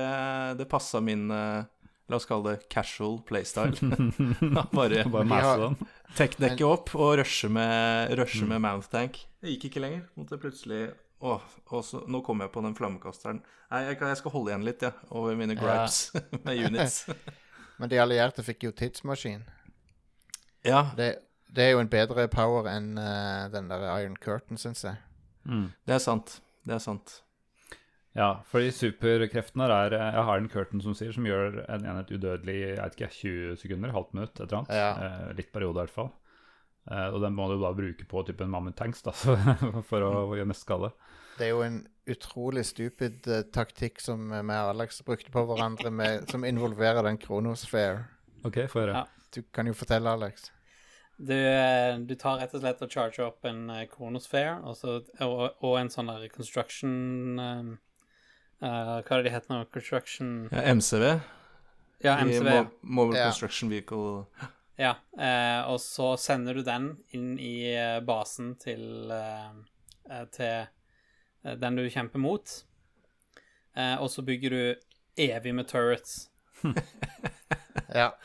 det passa min eh, La oss kalle det casual playstyle. *laughs* Bare Bare tech-dekket opp og rushe med, rushe Mm. med Mammoth Tank. Det gikk ikke lenger. Måtte plutselig Åh, og så, nå kom jeg på den flammekasteren. Nei, jeg, jeg skal holde igjen litt, ja, over mine Ja. gripes *laughs* med units. *laughs* Men de allierte fikk jo tidsmaskin. ja, Det, det er jo en bedre power enn uh, den der Iron Curtain, syns jeg. Mm. det er sant. Det er sant. Ja, fordi superkreftene er Jeg har en curtain som sier, som gjør en enhet udødelig i jeg vet ikke, 20 sekunder, halvt minutt, et eller annet. Ja. Eh, litt periode, i hvert fall. Eh, og den må du da bruke på typen Mammoth Tanks, da, *laughs* så, for å gjøre mest skade. Det er jo en utrolig stupid uh, taktikk som vi og Alex brukte på hverandre, med, som involverer den Kronosfere. OK, få høre. Ja. Du kan jo fortelle, Alex. Du, eh, du tar rett og slett og charger opp en uh, Kronosphere og, og, og en sånn der construction um, eh, Hva er det de heter nå? Construction Ja, MCV. Ja, MCV. Mo Mobile Ja. Construction Vehicle. Ja, uh, og så sender du den inn i eh, basen til Til den du kjemper mot. Eh, og så bygger du evig med turrets. *laughs* Ja. *laughs*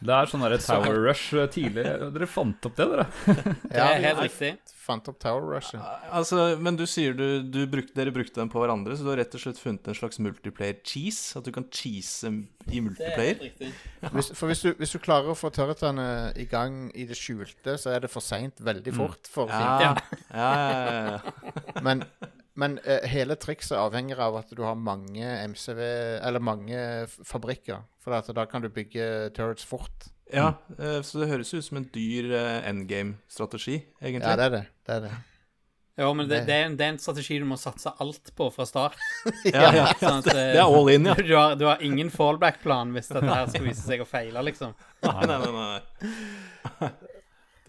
Det er sånn der Tower Rush eh, tidlig. Dere fant opp det, dere? *laughs* Det ja er helt riktig. fant opp Tower rush Altså, men du sier du, du brukte, dere brukte den på hverandre, så du har rett og slett funnet en slags multiplayer cheese? At du kan cheese i Det er multiplayer? helt riktig. *laughs* Hvis, for hvis du, hvis du klarer å få turretene i gang i det skjulte, så er det for seint veldig fort for Ja, ja, ja, ja, ja. Men, men eh, hele trikset avhenger av at du har mange MCV Eller mange fabrikker. For at da kan du bygge turrets fort. ja eh, så det høres ut som en dyr eh, endgame-strategi, egentlig. Ja, det er det. det, er det. Jo, men det, det, er en, det er en strategi du må satse alt på fra start. *laughs* Ja, ja, ja, *laughs* Sånn at, det, eh, det er all in, ja. *laughs* Du har, du har ingen fallback-plan hvis dette her skal vise seg å feile, liksom. Nei, nei, nei, nei.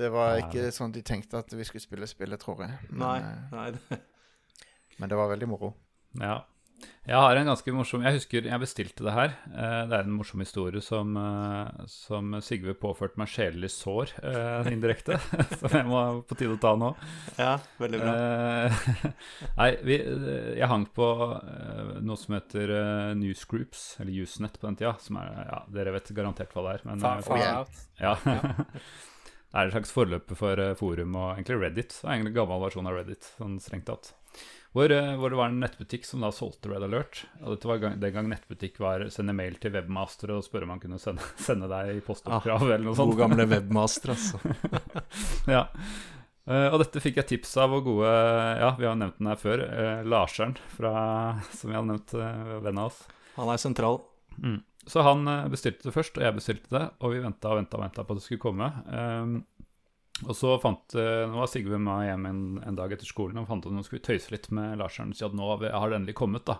Det var ikke sånn de tenkte at vi skulle spille spillet, tror jeg. Men, nei, eh, nei. Men det var veldig moro. Ja. Jeg har en ganske morsom Jeg husker jeg bestilte det her. Eh, Det er en morsom historie som, eh, som Sigve påførte meg sjelelig sår eh, indirekte. *laughs* som jeg må på tide å ta nå. Ja, veldig bra. Eh, *laughs* Nei, vi, jeg hang på noe som heter Newsgroups, eller Usenet på den tida. Som er, ja, dere vet garantert hva det er. Men, Far, far out. ja. *laughs* det er en slags forløper for forum og egentlig Reddit. Det er egentlig en gammel versjon av Reddit, sånn strengt tatt. Hvor, eh, hvor det var en nettbutikk som da solgte Red Alert. Og dette var gang, den gang nettbutikk var sende mail til webmaster og spørre om han kunne sende, *laughs* sende deg postoppkrav eller noe sånt. God gamle webmaster, altså. *laughs* ja. Uh, og dette fikk jeg tips av vår gode Ja, vi har nevnt den her før. Uh, Larseren, fra, *laughs* som vi har nevnt, uh, venn av oss. Han er sentral. Mm. Så han eh, bestilte det først, og jeg bestilte det. Og vi venta og venta på at det skulle komme. Um, og så fant uh, Nå var Sigve med meg hjem en, en dag etter skolen og fant ut at nå skulle vi tøyse litt med si at nå har, det endelig kommet, da.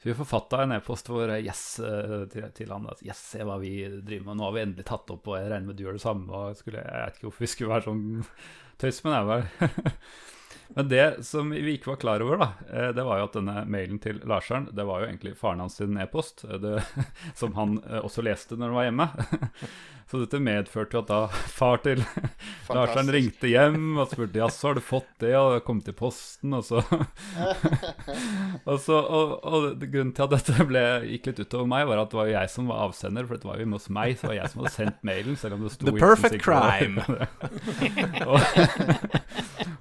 Så vi forfatta en e-post hvor eh, yes eh, til, til han at yes, se hva vi driver med. Nå har vi endelig tatt opp, og jeg regner med du gjør det samme. Og skulle, jeg vet ikke hvorfor vi skulle være sånn *laughs* tøys, men jeg *laughs* Men det som vi ikke var klar over, da, eh, det var jo at denne mailen til Larseren, det var jo egentlig faren hans sin e-post, eh, *laughs* som han eh, også leste når han var hjemme. Så dette medførte jo at da *laughs* far til Larseren ringte hjem og spurte ja, så har du fått det, og det kom til posten, og så *laughs* og, så, og, og grunnen til at dette ble, gikk litt utover meg, var at det var jo jeg som var avsender, for dette var jo hos meg, så det var jeg som hadde sendt mailen, selv om det sto The perfect crime! *laughs* og,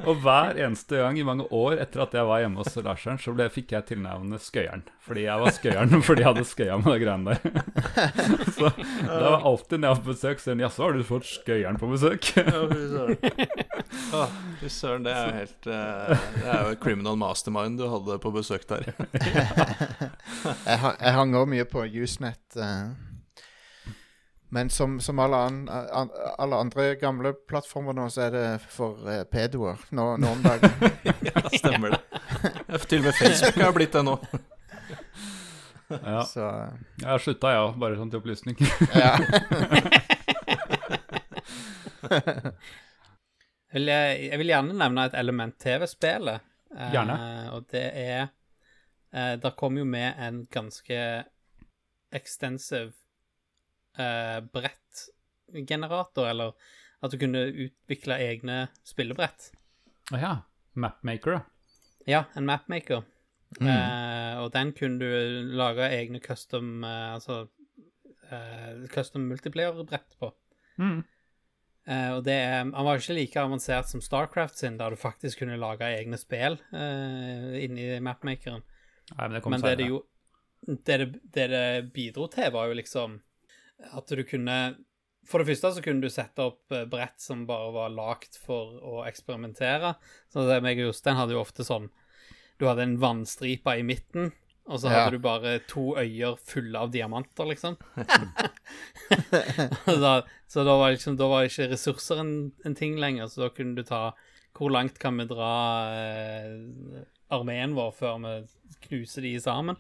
og hver eneste gang i mange år etter at jeg var hjemme hos Larseren, så ble, fikk jeg tilnavnet Skøyeren. Fordi jeg var Skøyeren fordi jeg hadde skøya med de greiene der. så det var alltid når jeg var på besøk, så sier han jaså, har du fått Skøyeren på besøk? Ja, Fy søren, det er jo helt eh, Det er jo criminal mastermind du hadde på besøk der. Jeg, *laughs* jeg hang òg mye på Usenet. eh. men som, som alle, an, an, alle andre gamle plattformer nå, så er det for uh, pedoer nå, nå om dagen. *laughs* ja, stemmer det. Til og med Facebook har blitt det nå. Ja. Så Jeg har slutta, jeg òg, bare sånn til opplysning. ja. *laughs* Jeg vil, jeg vil gjerne nevne et element TV-spillet. Eh, Gjerne. og det er eh, Der kom jo med en ganske extensive eh, brettgenerator, eller at du kunne utvikle egne spillebrett. Å ja. Mapmaker, da. Ja, en mapmaker. Eh, og den kunne du lage egne custom uh, Altså uh, custom multiplayer-brett på. Mm. Og det er, Han var ikke like avansert som Starcraft sin, der du faktisk kunne lage egne spill uh, inni mapmakeren. Nei, men det Men det det jo det det, det bidro til, var jo liksom at du kunne For det første så kunne du sette opp brett som bare var lagd for å eksperimentere. Så meg og Jostein hadde jo ofte sånn Du hadde en vannstripe i midten, og så hadde Ja. du bare to øyer fulle av diamanter, liksom. *laughs* *laughs* da, så da var, liksom, da var ikke ressurser en, en ting lenger, så da kunne du ta Hvor langt kan vi dra eh, armeen vår før vi knuser de sammen?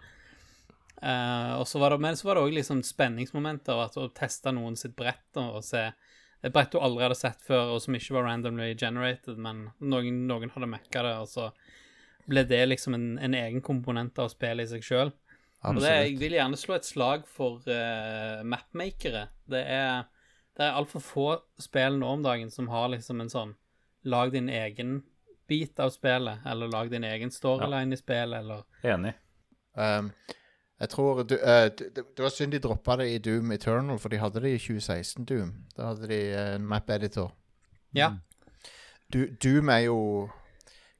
Eh, og så var det, men så var det òg liksom spenningsmomenter av at å teste noen sitt brett og se et brett du aldri hadde sett før, og som ikke var randomly generated, men noen, noen hadde mekka det, og så ble det liksom en, en egen komponent av spillet i seg sjøl. Og jeg vil gjerne slå et slag for uh, mapmakere. Det er, det er altfor få spill nå om dagen som har liksom en sånn Lag din egen bit av spillet, eller lag din egen storyline i spillet, eller Enig. Um, jeg tror du, uh, det, det det var synd de droppa det i Doom Eternal, for de hadde det i 2016, Doom. Da hadde de eh, en map editor. Ja. Du, Doom er jo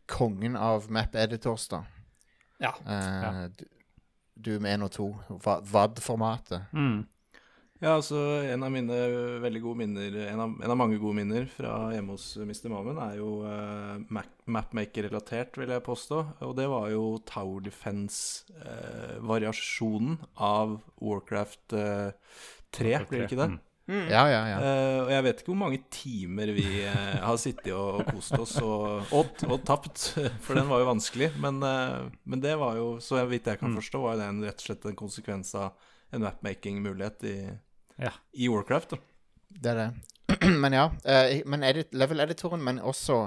kongen av map editors, da. Ja. Eh, Ja. Doom 1 og 2. Va- VAD-formatet. Mm. Ja, altså En av mine veldig gode minner En av, en av mange gode minner fra hjemme hos Mr. Mammen er jo uh, Mapmaker-relatert, vil jeg påstå. Og det var jo Tower Defense-variasjonen av Warcraft uh, 3, blir det ikke det? Mm. Ja, ja, ja. Uh, og jeg vet ikke hvor mange timer vi uh, har sittet og, og kost oss og, og, og tapt, for den var jo vanskelig. Men, uh, men det var jo, så vidt jeg kan forstå, var det en, rett og slett en konsekvens av en mapmaking-mulighet i, Ja. i Warcraft. Da. Det er det. *clears throat* men ja. men edit, level-editoren, men også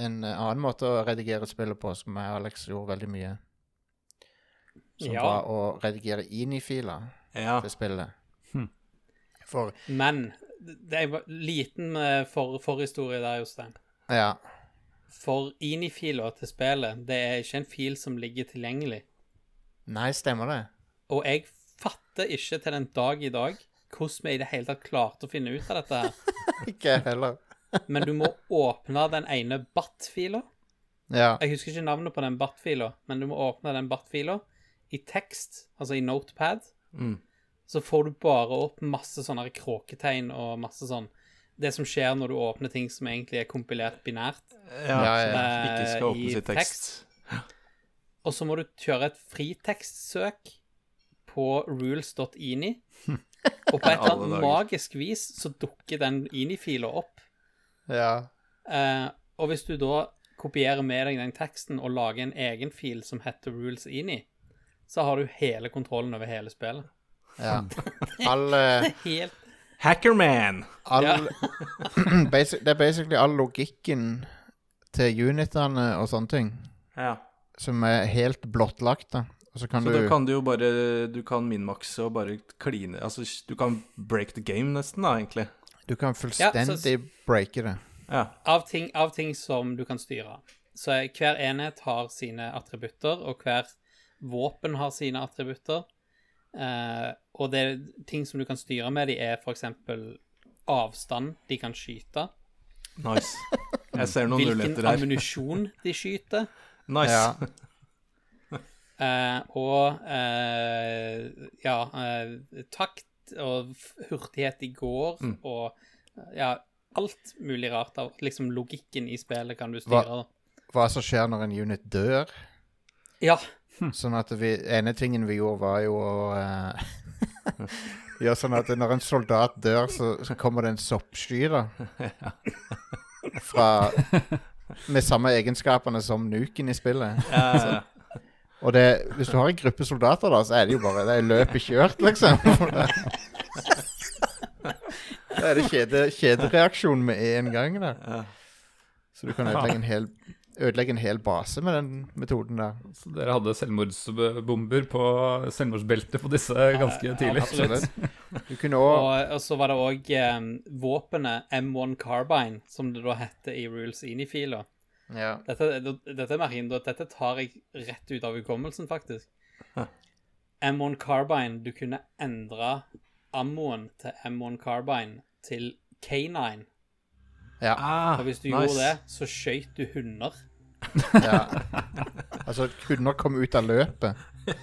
en annen måte å redigere spillet på, som jeg og Alex gjorde veldig mye. Som Ja. var å redigere INI-filer Ja. til spillet. Hm. For Men det er en liten for, forhistorie der, Jostein. Ja. For INI-filer til spillet, det er ikke en fil som ligger tilgjengelig. Nei, stemmer det? Og jeg fatter ikke til den dag i dag hvordan vi i det hele tatt klarte å finne ut av dette her. *laughs* Ikke heller. *laughs* Men du må åpne den ene BAT-fila. Ja. Jeg husker ikke navnet på den BAT-fila, men du må åpne den BAT-fila i tekst, altså i notepad. Mm. Så får du bare opp masse sånne kråketegn og masse sånn Det som skjer når du åpner ting som egentlig er kompilert binært. Ja, Ja, ja. ikke skal Eh, åpnes i i tekst. Og så må du kjøre et fritekstsøk på rules.ini. Og på et eller annet magisk vis så dukker den ini-fila opp. ja. Eh, og hvis du da kopierer med deg den teksten og lager en egen fil som heter rules ini, så har du hele kontrollen over hele spillet. Ja. *laughs* All, eh, Helt Hackerman! all Ja. *clears throat* basic, Det er basically all logikken til unitene og sånne ting, Ja. som er helt blottlagt. da. Og så kan Så du da kan du jo bare Du kan minmakse og bare kline Altså, du kan break the game, nesten, da, egentlig. Du kan Ja, så- fullstendig breake det. Ja. Av ting, av ting som du kan styre. Så hver enhet har sine attributter, og hver våpen har sine attributter. Eh, og det er ting som du kan styre med de er f.eks. avstand de kan skyte. Nice. Jeg ser noen Hvilken muligheter her. ammunisjon de skyter. Nice. Ja. Eh, og eh, ja eh, Takt og hurtighet i går Mm. og ja, alt mulig rart av liksom logikken i spillet kan du Hva- styre. da. Hva som skjer når en unit dør. Ja. Sånn at vi, ene tingen vi gjorde, var jo å uh, *laughs* Gjøre sånn at når en soldat dør, så, så kommer det en soppsky, da. *laughs* Fra Med samme egenskapene som nuken i spillet. Ja, ja, ja. Og det, hvis du har en gruppe soldater, da, så er det jo bare Det er løpet kjørt, liksom. Da er det kjede, kjedereaksjon med en gang. Da. Så du kan ødelegge en, hel, ødelegge en hel base med den metoden der. Så dere hadde selvmordsbomber på selvmordsbeltet på disse ganske tidlig. absolutt. *laughs* Du kunne òg Og, og så var det òg um, våpenet M1 Carbine, som det da heter i Rules Ini-fila. ja. Dette, dette, dette tar jeg rett ut av hukommelsen, faktisk. Hæ. M1 Carbine Du kunne endre ammoen til M1 Carbine til K9. Ja, Ah, Og hvis du nice. gjorde det, så skøyt du hunder. ja. *laughs* Altså, hunder kom ut av løpet. *laughs*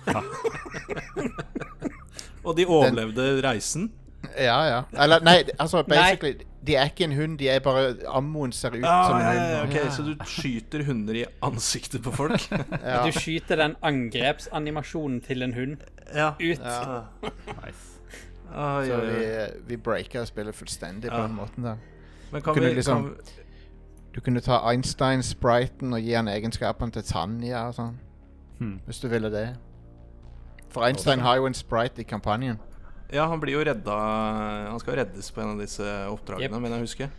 Og de overlevde reisen? Ja, ja. Eller, nei, altså, basically De er ikke en hund, de er bare Ammoen ser ut Ah, som en hund. ja, ok, Så du skyter hunder i ansiktet på folk? *laughs* Ja. Du skyter den angrepsanimasjonen til en hund ja. ut. Ja. Nice. Ah, Så vi, ai. vi breaker spillet fullstendig på den måten der. Men kan kunne vi, liksom- kan, Du kunne ta Einstein-spriten og gi han egenskapene til Tanja og sånn. Hmm. Hvis du ville det. For Einstein har jo en sprite i kampanjen. Ja, han blir jo redda Han skal reddes på en av disse oppdragene, yep. mener jeg å huske.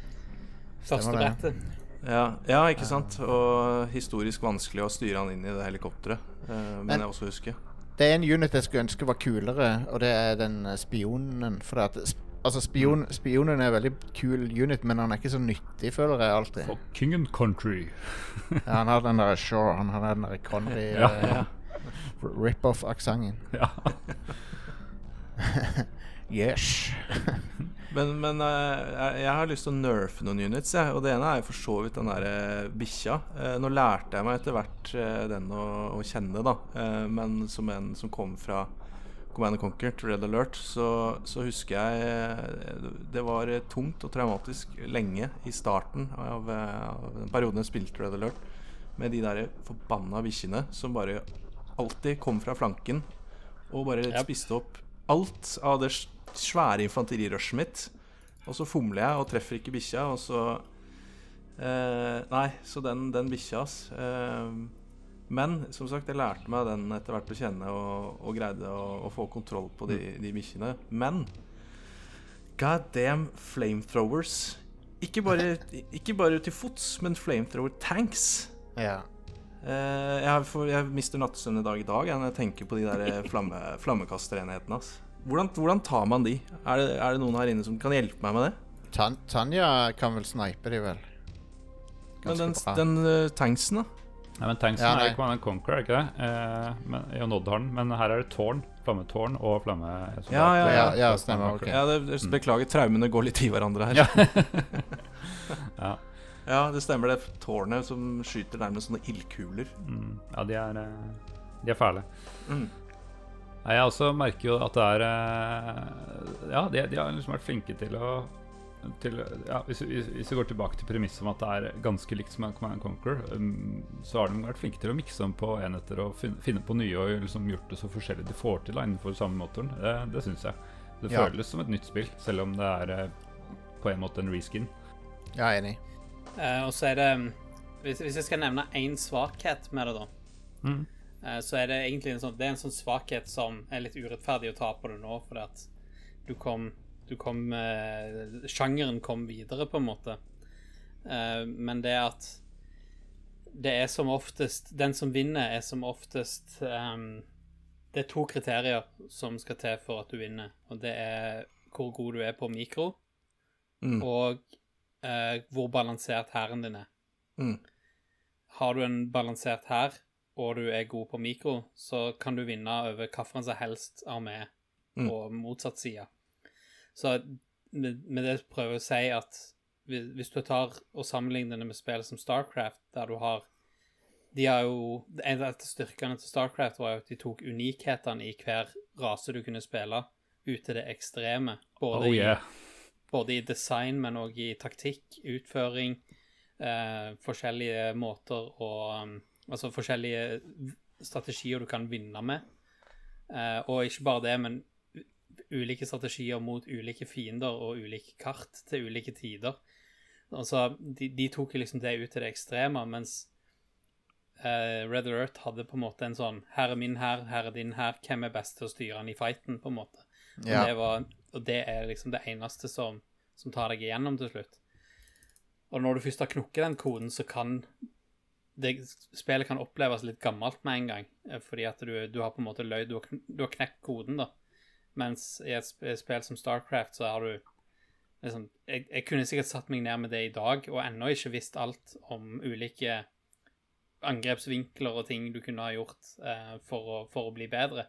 Første brettet. Ja, ja, ikke sant? Og historisk vanskelig å styre han inn i det helikopteret, eh, Men- mener jeg også husker. Det er en unit jeg skulle ønske var kulere, og det er den spionen. For at, altså spion, spionen er en veldig kul unit, men han er ikke så nyttig, føler jeg alltid. For King and Country. *laughs* Ja, han har den der Shaw, han har den der Connery Ja. uh, rip-off-aksenten. Ja. *laughs* Yes. *laughs* Men, men uh, jeg, har lyst til å nerfe noen units, jeg. Og det ene er for så vidt den derre bikkja. Eh, nå lærte jeg meg etter hvert den å, å kjenne, da. Men som en som kom fra Command and Conquer til Red Alert, så, så husker jeg eh, Det var eh, tungt og traumatisk lenge i starten av, eh, av den perioden jeg spilte Red Alert, med de der forbanna bikkjene som bare alltid kom fra flanken og bare Yep. spiste opp alt av det svære infanterirushet mitt. Og så fomler jeg og treffer ikke bikkja, og så eh, Nei, så den, den bikkja, ass. Eh, men som sagt, jeg lærte meg den etter hvert å kjenne og, og greide å, å få kontroll på de, de bikkjene. Men god damn flamethrowers. Ikke bare, *laughs* ikke bare til fots, men flamethrower tanks. Ja. Eh, jeg, får, jeg mister nattesøvn i dag i dag når jeg tenker på de der flamme, *laughs* flammekasterenhetene. Altså. Hvordan, hvordan tar man de? Er det, er det noen her inne som kan hjelpe meg med det? Tan Tanja kan vel snipe de, vel? Men den, den uh, tanksen, da? Nei, men Tanksen Ja, er nei. jo Command and Conquer, er ikke det? Eh, men, ja, Noddhorn. Men her er det tårn. Flammetårn og flamme... Ja, ja, Ja, ja, stemmer. ok. Ja, det, det, Beklager, traumene går litt i hverandre her. *laughs* Ja. Ja, det stemmer. Det er tårnet som skyter nærmest sånne ildkuler. Mm, ja, de er, eh, de er fæle. Mm. Jeg også merker jo at det er eh, Ja, de, de har liksom vært flinke til å til, ja, hvis, vi går tilbake til premisset om at det er ganske likt som en Command Conquer, um, så har de vært flinke til å mikse dem på enheter og fin, finne på nye og liksom gjort det så forskjellig de får til da, innenfor samme motoren. Det, det syns jeg. Det Ja. føles som et nytt spill, selv om det er eh, på en måte en reskin. Ja, enig. Eh, og så er det hvis, hvis jeg skal nevne én svakhet med det, da, Mm. eh, så er det egentlig en sånn, det er en sånn svakhet som er litt urettferdig å ta på det nå, fordi at du kom, du kom eh, Sjangeren kom videre, på en måte. Eh, men det at det er som oftest Den som vinner, er som oftest ehm, Det er to kriterier som skal til for at du vinner, og det er hvor god du er på mikro, Mm. og eh, hvor balansert hæren din er. Mm. Har du en balansert hær, og du er god på mikro, så kan du vinne over hvilken som helst armé Mm. på motsatt side. Så med, det prøver jeg å si at hvis, du tar og sammenligner det med spill som Starcraft, der du har de har jo, En av styrkene til Starcraft var jo at de tok unikhetene i hver rase du kunne spille, ut til det ekstreme. Både, Oh yeah. i, både i design, men òg i taktikk, utføring, eh, forskjellige måter og um, Altså forskjellige strategier du kan vinne med. Eh, og ikke bare det, men ulike strategier mot ulike fiender og ulike kart til ulike tider. Altså, de, de tok liksom det ut til det ekstreme, mens uh, Red Alert hadde på en måte en sånn Her er min her, her er din her, hvem er best til å styre den i fighten, på en måte. Ja. det, var, og det er liksom det eneste som, som tar deg igjennom til slutt. Og når du først har knukket den koden, så kan det, spillet kan oppleves litt gammelt med en gang, eh, fordi at du, du har på en måte løyd, du du har knekt koden, da. Mens i et sp- spill som Starcraft, så har du liksom jeg, jeg kunne sikkert satt meg ned med det i dag, og ennå ikke visst alt om ulike angrepsvinkler og ting du kunne ha gjort eh, for, å, for å bli bedre.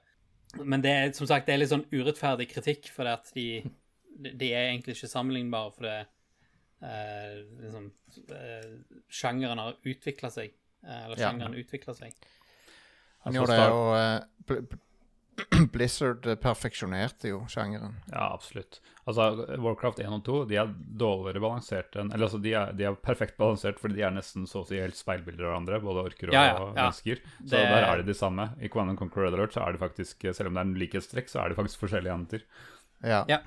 Men det er som sagt det er litt sånn urettferdig kritikk, for at de, de er egentlig ikke sammenlignbare, for det eh, liksom, eh, Sjangeren har utvikla seg. eh, eller Ja. sjangeren utvikler seg. Han Altså, gjorde det, og eh, Blizzard perfeksjonerte jo sjangeren. Ja, absolutt. Altså, Warcraft 1 og 2 de er dårligere balansert enn Eller altså, de er, de er perfekt balansert fordi de er nesten så å si helt speilbilder av hverandre, både orker og Ja, ja, ja. mennesker. Så Det- der er de de samme. I Command Conquer Red Alert så er det faktisk, selv om det er en likhetstrekk, så er det faktisk forskjellige enheter. Ja. Ja.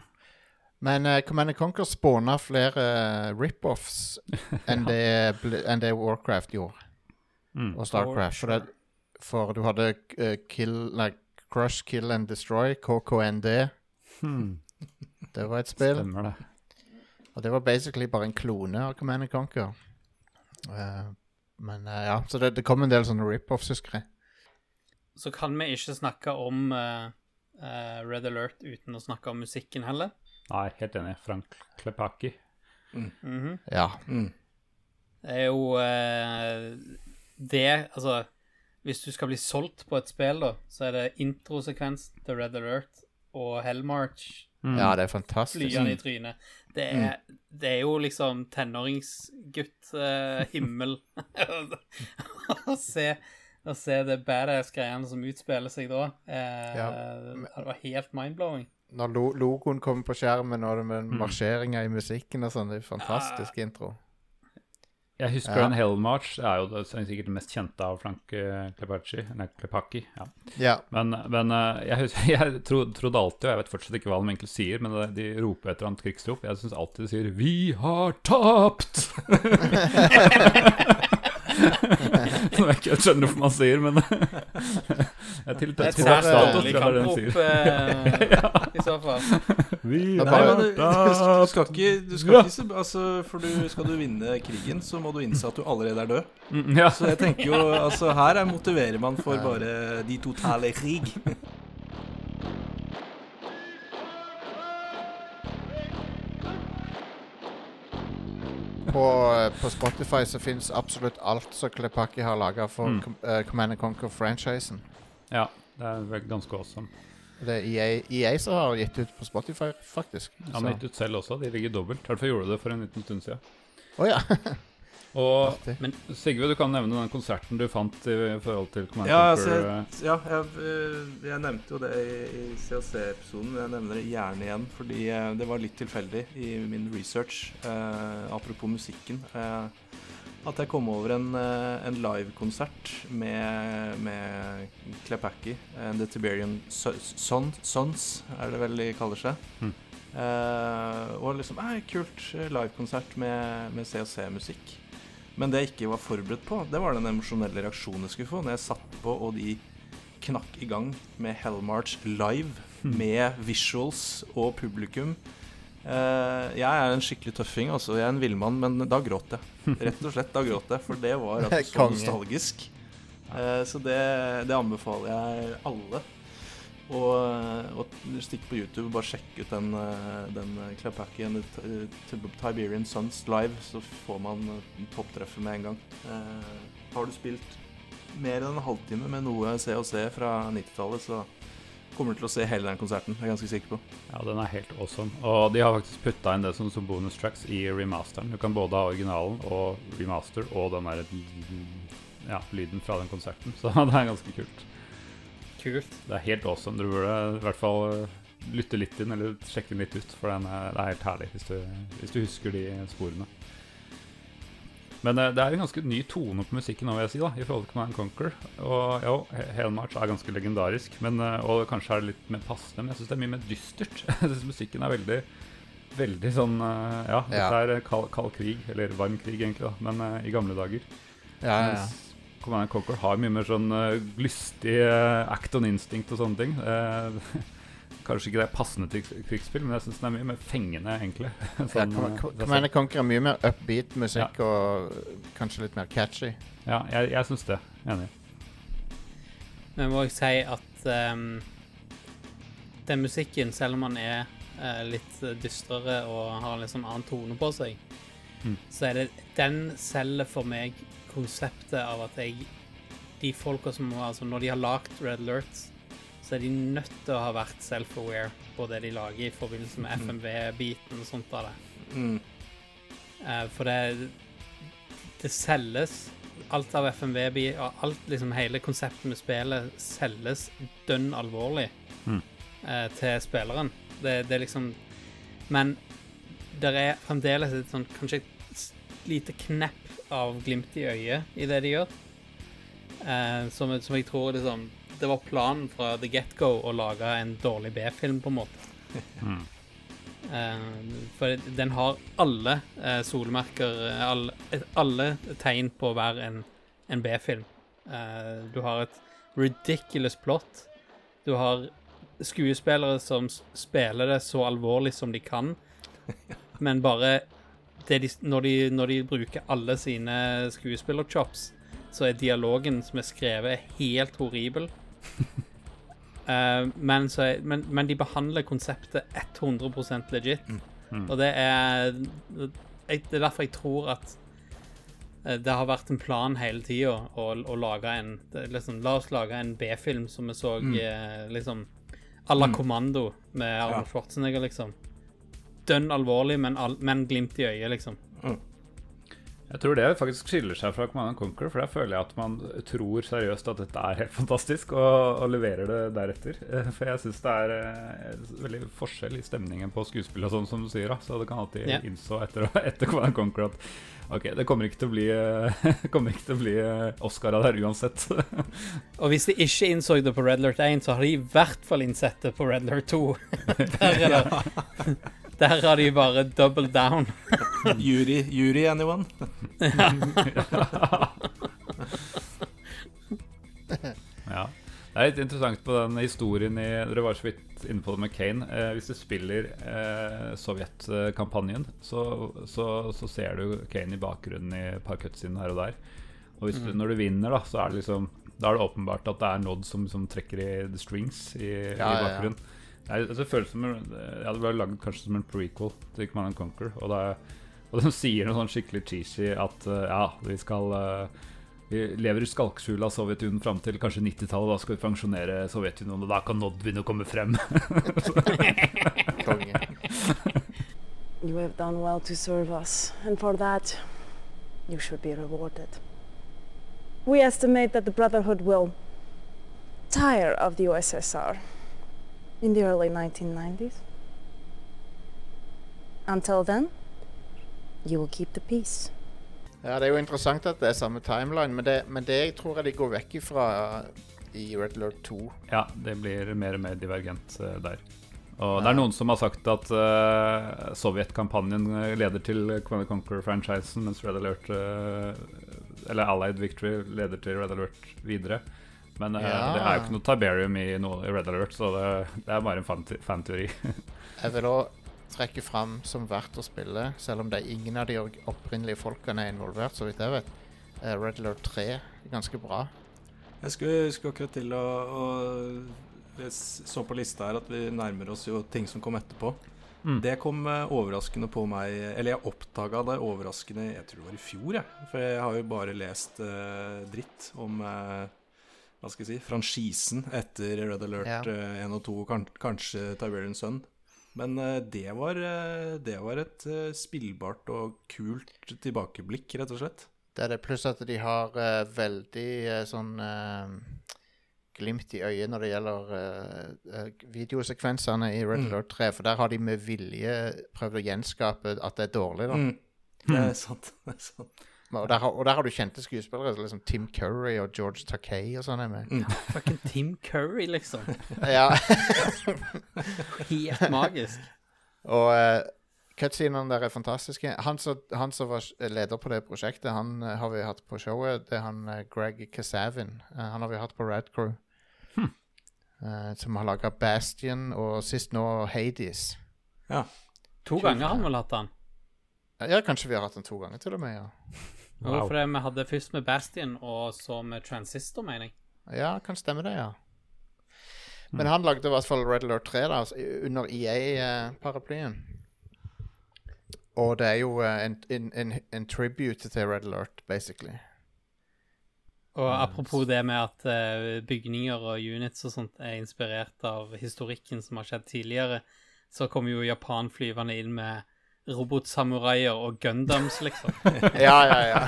Men uh, Command Conquer spåna flere uh, rip-offs *laughs* enn det, enn det Warcraft gjorde, Mm. og Starcraft. For, det, for du hadde uh, Kill nei, Crush, Kill and Destroy, KKND. Hmm. Det var et spill. Stemmer det. Og det var basically bare en klone av Command Conquer. Uh, men uh, ja, så det, det kom en del sånne rip-offs, husker jeg. Så kan vi ikke snakke om uh, eh, Red Alert uten å snakke om musikken heller. Nei, helt enig. Frank Klepaki. Mhm. Ja. Mm. Det er jo det Altså, hvis du skal bli solgt på et spill, da, så er det introsekvens til Red Alert og Hellmarch Mm. ja, det er fantastisk. Flyene i trynet. Det er, det er jo liksom tenåringsgutt-himmel *laughs* å se å se det badass-greiene som utspiller seg da. Eh, Ja, Det var helt mind-blowing. Når lo logoen kommer på skjermen, og det med marsjeringer marsjeringa i musikken og sånn, det er fantastisk intro. Jeg husker Ja. den Hell March. Det er jo det, er sikkert det mest kjente av Frank eh, Klepacci. Nei. Ja. Ja. Men, men eh, jeg, husker, *laughs* jeg tro, trodde alltid, og jeg vet fortsatt ikke hva de egentlig sier, men de roper et eller annet krigsrop. Jeg syns alltid de sier 'Vi har tapt'! Som *laughs* *laughs* jeg ikke skjønner hvorfor man sier, men jeg tiltar til tror sært det den sier. eh, *laughs* i så fall. Vi Nei, men du, du skal ikke, du skal ikke se- altså, For du, skal du vinne krigen, så må du innse at du allerede er død. Mm, ja. Så jeg tenker jo, altså her er motiverer man for bare de totale krig. *laughs* På, eh, på Spotify så fins absolutt alt som Klepaki har laga for Mm. Com eh, Command Conquer-franchisen. Ja, det er ganske awesome. Det er EA, EA som har gitt ut på Spotify, faktisk. Ja, men gitt ut selv også, de ligger dobbelt. Derfor gjorde du det for en liten stund siden. Oh, ja. *laughs* Og men Sigve, du kan nevne den konserten du fant i forhold til Command Ja, altså, eh, ja jeg, eh, jeg nevnte jo det i, i CAC-episoden, men jeg nevner det gjerne igjen. Fordi eh, det var litt tilfeldig i min research, eh, apropos musikken. Eh, at jeg kom over en, eh, en livekonsert med, med Klepacki and The Tiberian Sons, Sons, er det vel de kaller seg. Mm. Eh, og liksom eh, Kult eh, livekonsert med, med COC-musikk. Men det jeg ikke var forberedt på, det var den emosjonelle reaksjonen jeg skulle få når jeg satt på og de knakk i gang med Hellmarch live med visuals og publikum. Eh, jeg er en skikkelig tøffing, altså. Jeg er en villmann, men da gråt jeg. Rett og slett, da gråt jeg. For det var slett så nostalgisk. Eh, så det, det anbefaler jeg alle. Og, og stikk på YouTube og bare sjekk ut den, eh, den and Ti- Tiberian Suns live, så får man eh, topptreffet med en gang. Eh, har du spilt mer enn en halvtime med noe COC fra 90-tallet, så kommer du til å se hele den konserten. Jeg er ganske sikker på. Ja, den er helt awesome. Og de har faktisk putta inn det som, som bonus tracks i remasteren. Du kan både ha originalen og remaster og den der ja, lyden fra den konserten. *laughs* Så det er ganske kult. Kult. Det er helt awesome. Du burde i hvert fall eh, lytte litt inn, eller sjekke den litt ut, for den er, det er helt herlig hvis du, hvis du husker de sporene. Men eh, det er en ganske ny tone på musikken nå, vil jeg si, da, i forhold til Command Conquer. Og jo, Helmarch er ganske legendarisk, men, eh, og kanskje er det litt mer passende, men jeg syns det er mye mer dystert. *laughs* Jeg synes musikken er veldig Veldig sånn eh, Ja, dette Ja. er kald, kald krig, eller varm krig, egentlig, da, men uh, i gamle dager. Ja, ja, ja. Command Conquer har mye mer sånn uh, lystig uh, act on instinct og sånne ting. Eh, *laughs* kanskje ikke det er passende til krig- krigsspill, men jeg syns den er mye mer fengende, egentlig. *laughs* Ja, Sånn, ja, det Command Conquer er mye mer upbeat musikk og kanskje litt mer catchy. Ja, jeg, jeg syns det. Enig. Men må jeg si at um, den musikken, selv om den er uh, litt dystrere og har en litt sånn annen tone på seg, Mm. så er det den selger for meg konseptet av at jeg De folka som Altså, når de har lagd Red Alerts, så er de nødt til å ha vært self-aware på det de lager i forbindelse med FMV-biten og sånt av det. Mm. Eh, for det Det selges Alt av FMV og alt liksom hele konseptet med spillet selges dønn alvorlig Mm. eh, til spilleren. Det, det er liksom Men det er fremdeles et sånn kanskje et lite knepp av glimt i øyet i det de gjør. Eh, som, som jeg tror liksom Det var planen fra the get-go å lage en dårlig B-film, på en måte. Mm. Uh, for den har alle uh, solmerker, eh, alle, alle tegn på å være en, en B-film. Uh, du har et ridiculous plot. Du har skuespillere som spiller det så alvorlig som de kan, *laughs* men bare det de, når, de, når de bruker alle sine skuespillerchops, så er dialogen som er skrevet, helt horribel. *laughs* Eh, men, så men, men de behandler konseptet 100% legit. Mm. Og det er jeg, Det er derfor jeg tror at eh, det har vært en plan hele tida å, å lage en liksom, La oss lage en B-film som vi så mm. liksom à la Kommando med Arnold Schwarzenegger, liksom. Dønn alvorlig, men, al men glimt i øyet, liksom. Jeg tror det faktisk skiller seg fra Command and Conquer, for der føler jeg at man tror seriøst at dette er helt fantastisk, og, og leverer det deretter. Eh, For jeg syns det er eh, veldig forskjell i stemningen på skuespill og sånn, som du sier. da Så det kan alltid yeah. innså etter, *laughs* etter Command and Conquer at ok, det kommer ikke til å bli, eh, *laughs* kommer ikke til å bli Oscar av det her uansett. *laughs* Og hvis de ikke innså det på Red Lert 1, så har de i hvert fall innsett det på Red Lert 2. Der, er det, der har de bare double down. Jury, jury anyone? *laughs* Ja. Det er litt interessant på den historien i Dere var så vidt inne på det med Kane. Eh, hvis du spiller eh, Sovjet-kampanjen, så, så, så ser du Kane i bakgrunnen i et par cutscener her og der. Og hvis du, når du vinner, da, så er det liksom Da er det åpenbart at det er Nod som, som trekker i the strings i, Ja, i ja, ja. Det, er, altså, det føles som en- ja, det ble lagd kanskje som en prequel til Command and Conquer. Og, det og de sier noe sånn skikkelig cheesy at uh, ja, vi skal uh, vi lever i skalkskjulet av Sovjetunionen fram til kanskje 90-tallet. Da skal vi pensjonere Sovjetunionen, og da kan Nod begynne å komme frem. *laughs* You have done well to serve us, and for that, you should be rewarded. We estimate that the Brotherhood will tire of the USSR in the early 1990s. Until then, you will keep the peace. Ja, Det er jo interessant at det er samme timeline, men det, men det tror jeg de går vekk ifra i Red Alert 2. ja, det blir mer og mer divergent uh, der. Og det er noen som har sagt at uh, Sovjet-kampanjen eh, leder til Command and Conquer-franchisen, mens Red Alert uh, Eller Allied Victory leder til Red Alert videre. Men eh, Ja. det er jo ikke noe Tiberium i, noe, i Red Alert, så det, det er bare en fan- fan-teori. *laughs* Jeg vil òg trekke fram som verdt å spille, selv om det er ingen av de opprinnelige folkene er involvert, så vidt jeg vet. Eh, Red Alert 3 er ganske bra. Jeg skulle, skulle akkurat til å, å Jeg så på lista her at vi nærmer oss jo ting som kom etterpå. Mm. Det kom eh, overraskende på meg Eller jeg oppdaga det overraskende Jeg tror det var i fjor, jeg. For jeg har jo bare lest uh, dritt om Hva skal jeg si franchisen etter Red Alert Ja. eh, 1 og 2, kan, kanskje Tiberian Sun. Men eh, det, var, eh, det var et eh, spillbart og kult tilbakeblikk, rett og slett. Det er det pluss at de har uh, veldig uh, sånn uh, glimt i øyet når det gjelder eh, eh, videosekvensene i Red Mm. Alert 3, for der har de med vilje prøvd å gjenskape at det er dårlig. da. Mm. Det er sant. *laughs* Det er sant. Og, der har, og der har du kjente skuespillere, liksom Tim Curry og George Takei og sånn er med. Mm. *laughs* Fucking Tim Curry, liksom. *laughs* Ja. *laughs* Helt magisk. Og uh, cutscenene der er fantastiske. Han som, han som var leder på det prosjektet, han uh, har vi hatt på showet. Det er han uh, Greg Kasavin. Uh, han har vi hatt på Rad Crew. Eh, som har laga Bastion, og sist nå Hades. Ja. To ganger har han vel hatt han. Ja, kanskje vi har hatt den to ganger til og med, ja. Jo, for vi hadde først med Bastion, og så med Transistor, mener jeg. Ja, kan stemme det, ja. Men han lagde i hvert fall Red Alert 3 da, altså, under EA-paraplyen. Og det er jo eh, en, en, en, en tribute til Red Alert, basically. Og apropos det med at eh, bygninger og units og sånt er inspirert av historikken som har skjedd tidligere, så kommer jo Japan flyvende inn med robotsamuraier og Gundams, liksom. *laughs* Ja, ja, ja.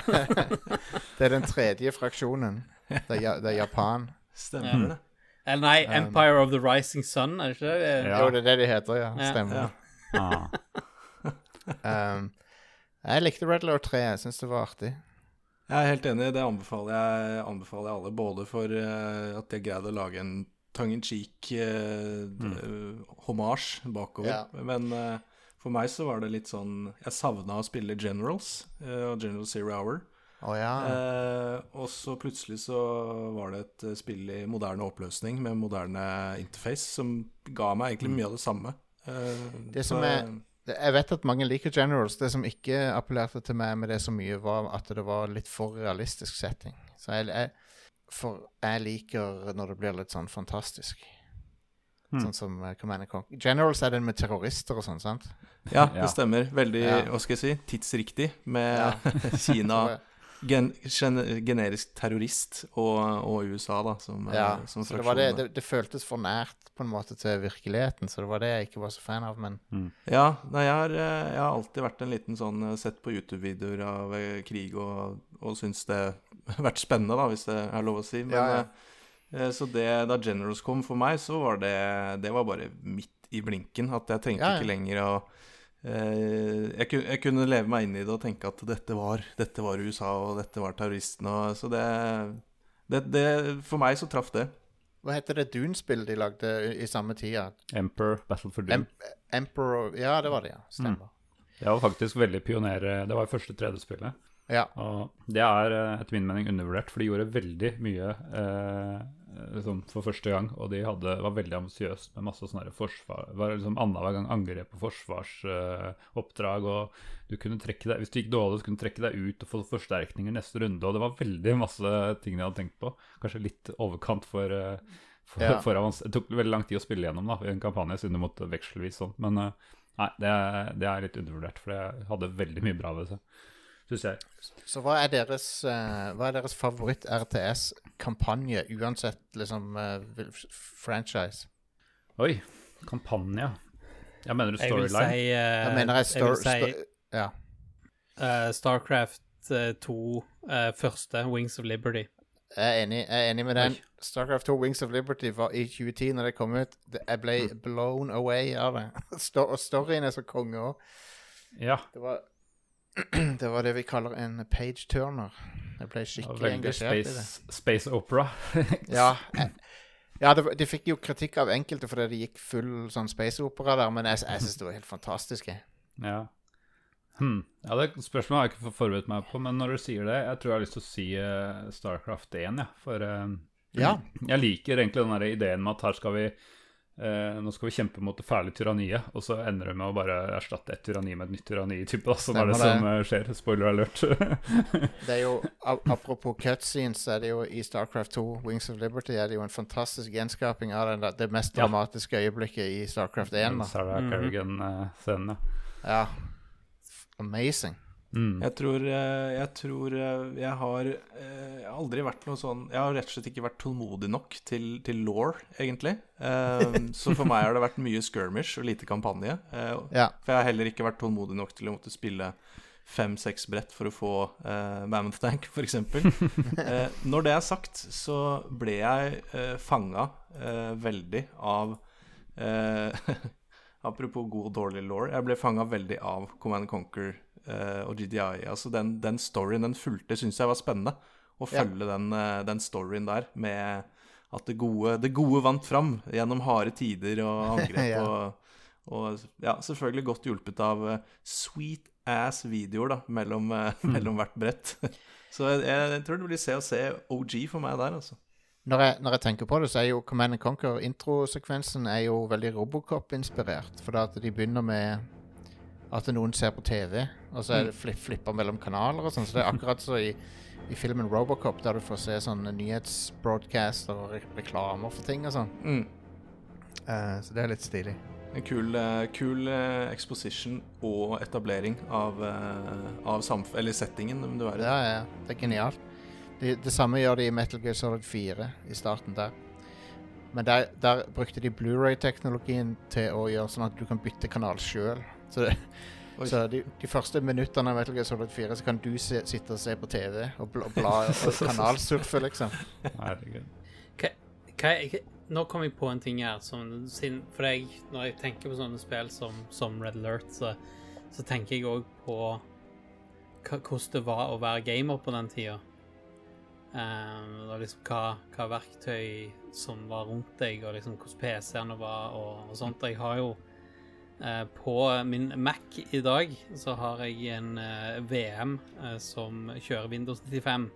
det er den tredje fraksjonen. Det er, ja, det er Japan. Stemmer det. Eller nei, Um, Empire of the Rising Sun, er det ikke det? Ja. Jo, det er det de heter, ja. Ja. Stemmer. Ja. *laughs* Um, jeg likte Red Lord 3. Jeg syns det var artig. Jeg er helt enig. Det anbefaler jeg, anbefaler jeg alle. Både for uh, at jeg greide å lage en tongue in cheek uh, hommage bakover. Ja. Men eh, for meg så var det litt sånn Jeg savna å spille Generals og og General Zero Hour. Oh, ja. uh, og så plutselig så var det et eh, spill i moderne oppløsning med moderne interface som ga meg egentlig mye av det samme. Uh, Det som er- Jeg vet at mange liker Generals. Det som ikke appellerte til meg med det så mye, var at det var litt for realistisk setting. Så jeg, jeg For jeg liker når det blir litt sånn fantastisk. Hmm. Sånn som uh, Command and Conquer. Generals er den med terrorister og sånn, sant? Ja, Ja. det stemmer. Veldig, Ja. hva skal jeg si, tidsriktig med Ja. *laughs* Kina *laughs* gen, gen, generisk terrorist og, og USA, da, som, eh, Ja, som så det, var det, det, det føltes for nært på en måte til virkeligheten, så det var det jeg ikke var så fan av, men Ja, nei, jeg har, eh, jeg har alltid vært en liten sånn Sett på YouTube-videoer av krig og, og syns det *laughs* har vært spennende, da, hvis det er lov å si. Men, Ja, ja. Eh, eh, Så det, da Generals kom for meg, så var det Det var bare midt i blinken. At jeg trengte Ja, ja. ikke lenger å eh, jeg, jeg kunne leve meg inn i det og tenke at dette var, dette var USA, og dette var terroristene. Så det, det, det For meg så traff det. Hva heter det Dune-spillet de lagde i, samme tida? Emperor, Battle for Dune. Em Emperor Ja, det var det, ja. Stemmer. Det var faktisk veldig pioner. Det var første 3D-spillet. Ja. Og det er eh, etter min mening undervurdert, for de gjorde veldig mye eh, liksom for første gang. Og de hadde, var veldig ambisiøse med masse sånne forsvar var liksom annenhver gang angrep på forsvarsoppdrag. og du kunne trekke deg, Hvis det gikk dårlig, så kunne du trekke deg ut og få forsterkninger neste runde. Og det var veldig masse ting de hadde tenkt på. Kanskje litt overkant for, eh, for, Ja. for Det tok veldig lang tid å spille gjennom da, i en kampanje, siden du måtte vekselvis sånn. Men eh, nei, det, er- det er litt undervurdert, for det hadde veldig mye bra ved seg. Syns jeg. Så hva er deres, eh, hva er deres favoritt-RTS-kampanje, uansett liksom eh, franchise? Oi, kampanje. Jeg mener du Jeg vil storyline. si, uh, Jeg mener jeg jeg vil si sto- Ja. Uh, Starcraft eh, 2, uh, første, Wings of Liberty. Jeg er enig, jeg er enig med den. Oi. Starcraft 2 Wings of Liberty var i 2010 når det kom ut. Jeg ble blown away av det. *laughs* Storyen er så konge òg. Ja, Det var det var det vi kaller en page-turner. Jeg ble skikkelig veldig engasjert i det. space, space opera. *laughs* Ja, ja det, de fikk jo kritikk av enkelte fordi det gikk full sånn space-opera der, men jeg, jeg syns det var helt fantastisk. ja. Hmm. ja, det spørsmålet har jeg ikke forberedt meg på, men når du sier det, jeg tror jeg har lyst til å si eh, Starcraft 1, ja. For uh, Ja. *clears throat* jeg liker egentlig den ideen med at her skal vi eh, nå skal vi kjempe mot det fæle tyranniet, og så ender det med å bare erstatte et tyranni med et nytt tyranni-type, da, som er det det, som uh, skjer. Spoiler alert. *laughs* Det er jo, Apropos cutscenes, er det jo i Starcraft 2, Wings of Liberty, er det jo en fantastisk gjenskaping av den, det mest Ja. dramatiske øyeblikket i Starcraft 1. Da. Sarah Mhm. Kerrigan-scenen, ja. Ja. Amazing. Mm. Jeg tror, eh, jeg tror eh, jeg har eh, jeg har aldri vært noe sånn Jeg har rett og slett ikke vært tålmodig nok til, til law, egentlig. *laughs* Så for meg har det vært mye skirmish og lite kampanje. Ja. For jeg har heller ikke vært tålmodig nok til å måtte spille fem-seks brett for å få uh, Mammoth Tank, f.eks. uh, *laughs* når det er sagt, så ble jeg uh, fanga uh, veldig av *laughs* Apropos god og dårlig law. Jeg ble fanga veldig av Command Conquer og GDI. Altså den, den storyen den fulgte, syns jeg var spennende. Å Ja. følge den, eh, den storyen der med at det gode, det gode vant fram gjennom harde tider og *laughs* angrep. Ja. og, og ja, selvfølgelig godt hjulpet av eh, sweet ass videoer da, mellom, *laughs* mm. mellom hvert brett. *laughs* Så jeg, jeg tror det blir se og se OG for meg der, altså. Når jeg, når jeg tenker på det, så er jo Command and Conquer introsekvensen er jo veldig Robocop-inspirert. For da at de begynner med at noen ser på TV, og så er det flipp, flipper mellom kanaler og sånn. Så det er akkurat så i, i filmen Robocop, der du får se sånne nyhetsbroadcaster og re reklamer for ting og sånn. Mm. Uh, så det er litt stilig. En kul, uh, kul eh, exposition og etablering av, av samf eller settingen du er i. Ja, ja, ja. Det er genialt. Det, det samme gjør de i Metal Gear Solid 4 i starten der. Men der, der brukte de Blu-ray-teknologien til å gjøre sånn at du kan bytte kanal sjøl. Så, det, så de, de første minuttene av Metal Gear Solid 4 så kan du se, sitte og se på TV og bla, bla og *laughs* kanalsurfe, liksom. Herregud. Hva, jeg, nå kom jeg på en ting her. Som, for jeg, når jeg tenker på sånne spill som, som Red Alert, så, så tenker jeg òg på hvordan det var å være gamer på den tida. Um, og liksom hva, hva verktøy som var rundt deg, og liksom hvordan PC-ene var og, og sånt. Jeg har jo På min Mac i dag så har jeg en eh, VM eh, som kjører Windows 95.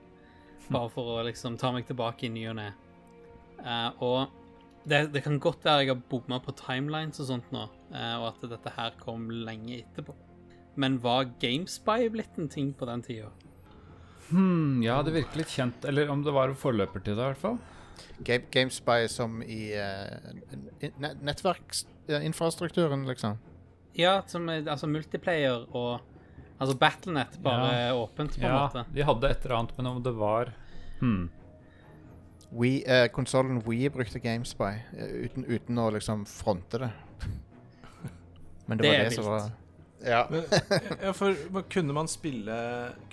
Bare for å liksom ta meg tilbake i ny og ne. Eh, og det, det kan godt være jeg har bomma på timelines og sånt nå, eh, og at dette her kom lenge etterpå. Men var GameSpy blitt en ting på den tida? Hmm, ja, det virker litt kjent. Eller om det var forløper til det, i hvert fall. Game, GameSpy som i uh, nettverksinfrastrukturen, liksom. Ja, som er- altså multiplayer og Altså Battlenet, bare åpent, på en Ja, måte. de hadde et eller annet, men om det var hmm. Wii, eh, konsollen We brukte GameSpy eh, uten, uten å liksom fronte det. *laughs* Men det, Det var det som var Ja. Men, *laughs* ja, for kunne man spille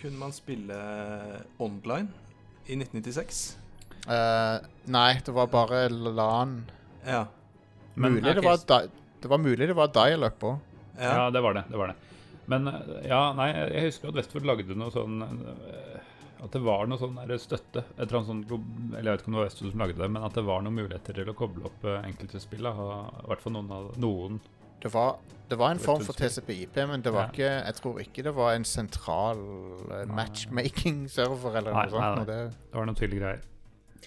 Kunne man spille online i 1996? Eh, nei, det var bare LAN. Ja. Men- mulig det, var di det var mulig det var dial-up òg. ja. Ja, det var det. det var det. Men eh, ja, nei, jeg husker at Westford lagde noe sånn eh, At det var noe sånn der støtte. Et eller annet sånn glo- Eller jeg vet ikke om det var Westford som lagde det, men at det var noen muligheter til å koble opp eh, enkelte spill. da, og I hvert fall noen. av noen. Det var, det var en form for TCPIP, men det var Ja. ikke jeg tror ikke det var en sentral eh, matchmaking-server eller Nei, noe sånt. nei, nei. Det, Det var noen tydelige greier.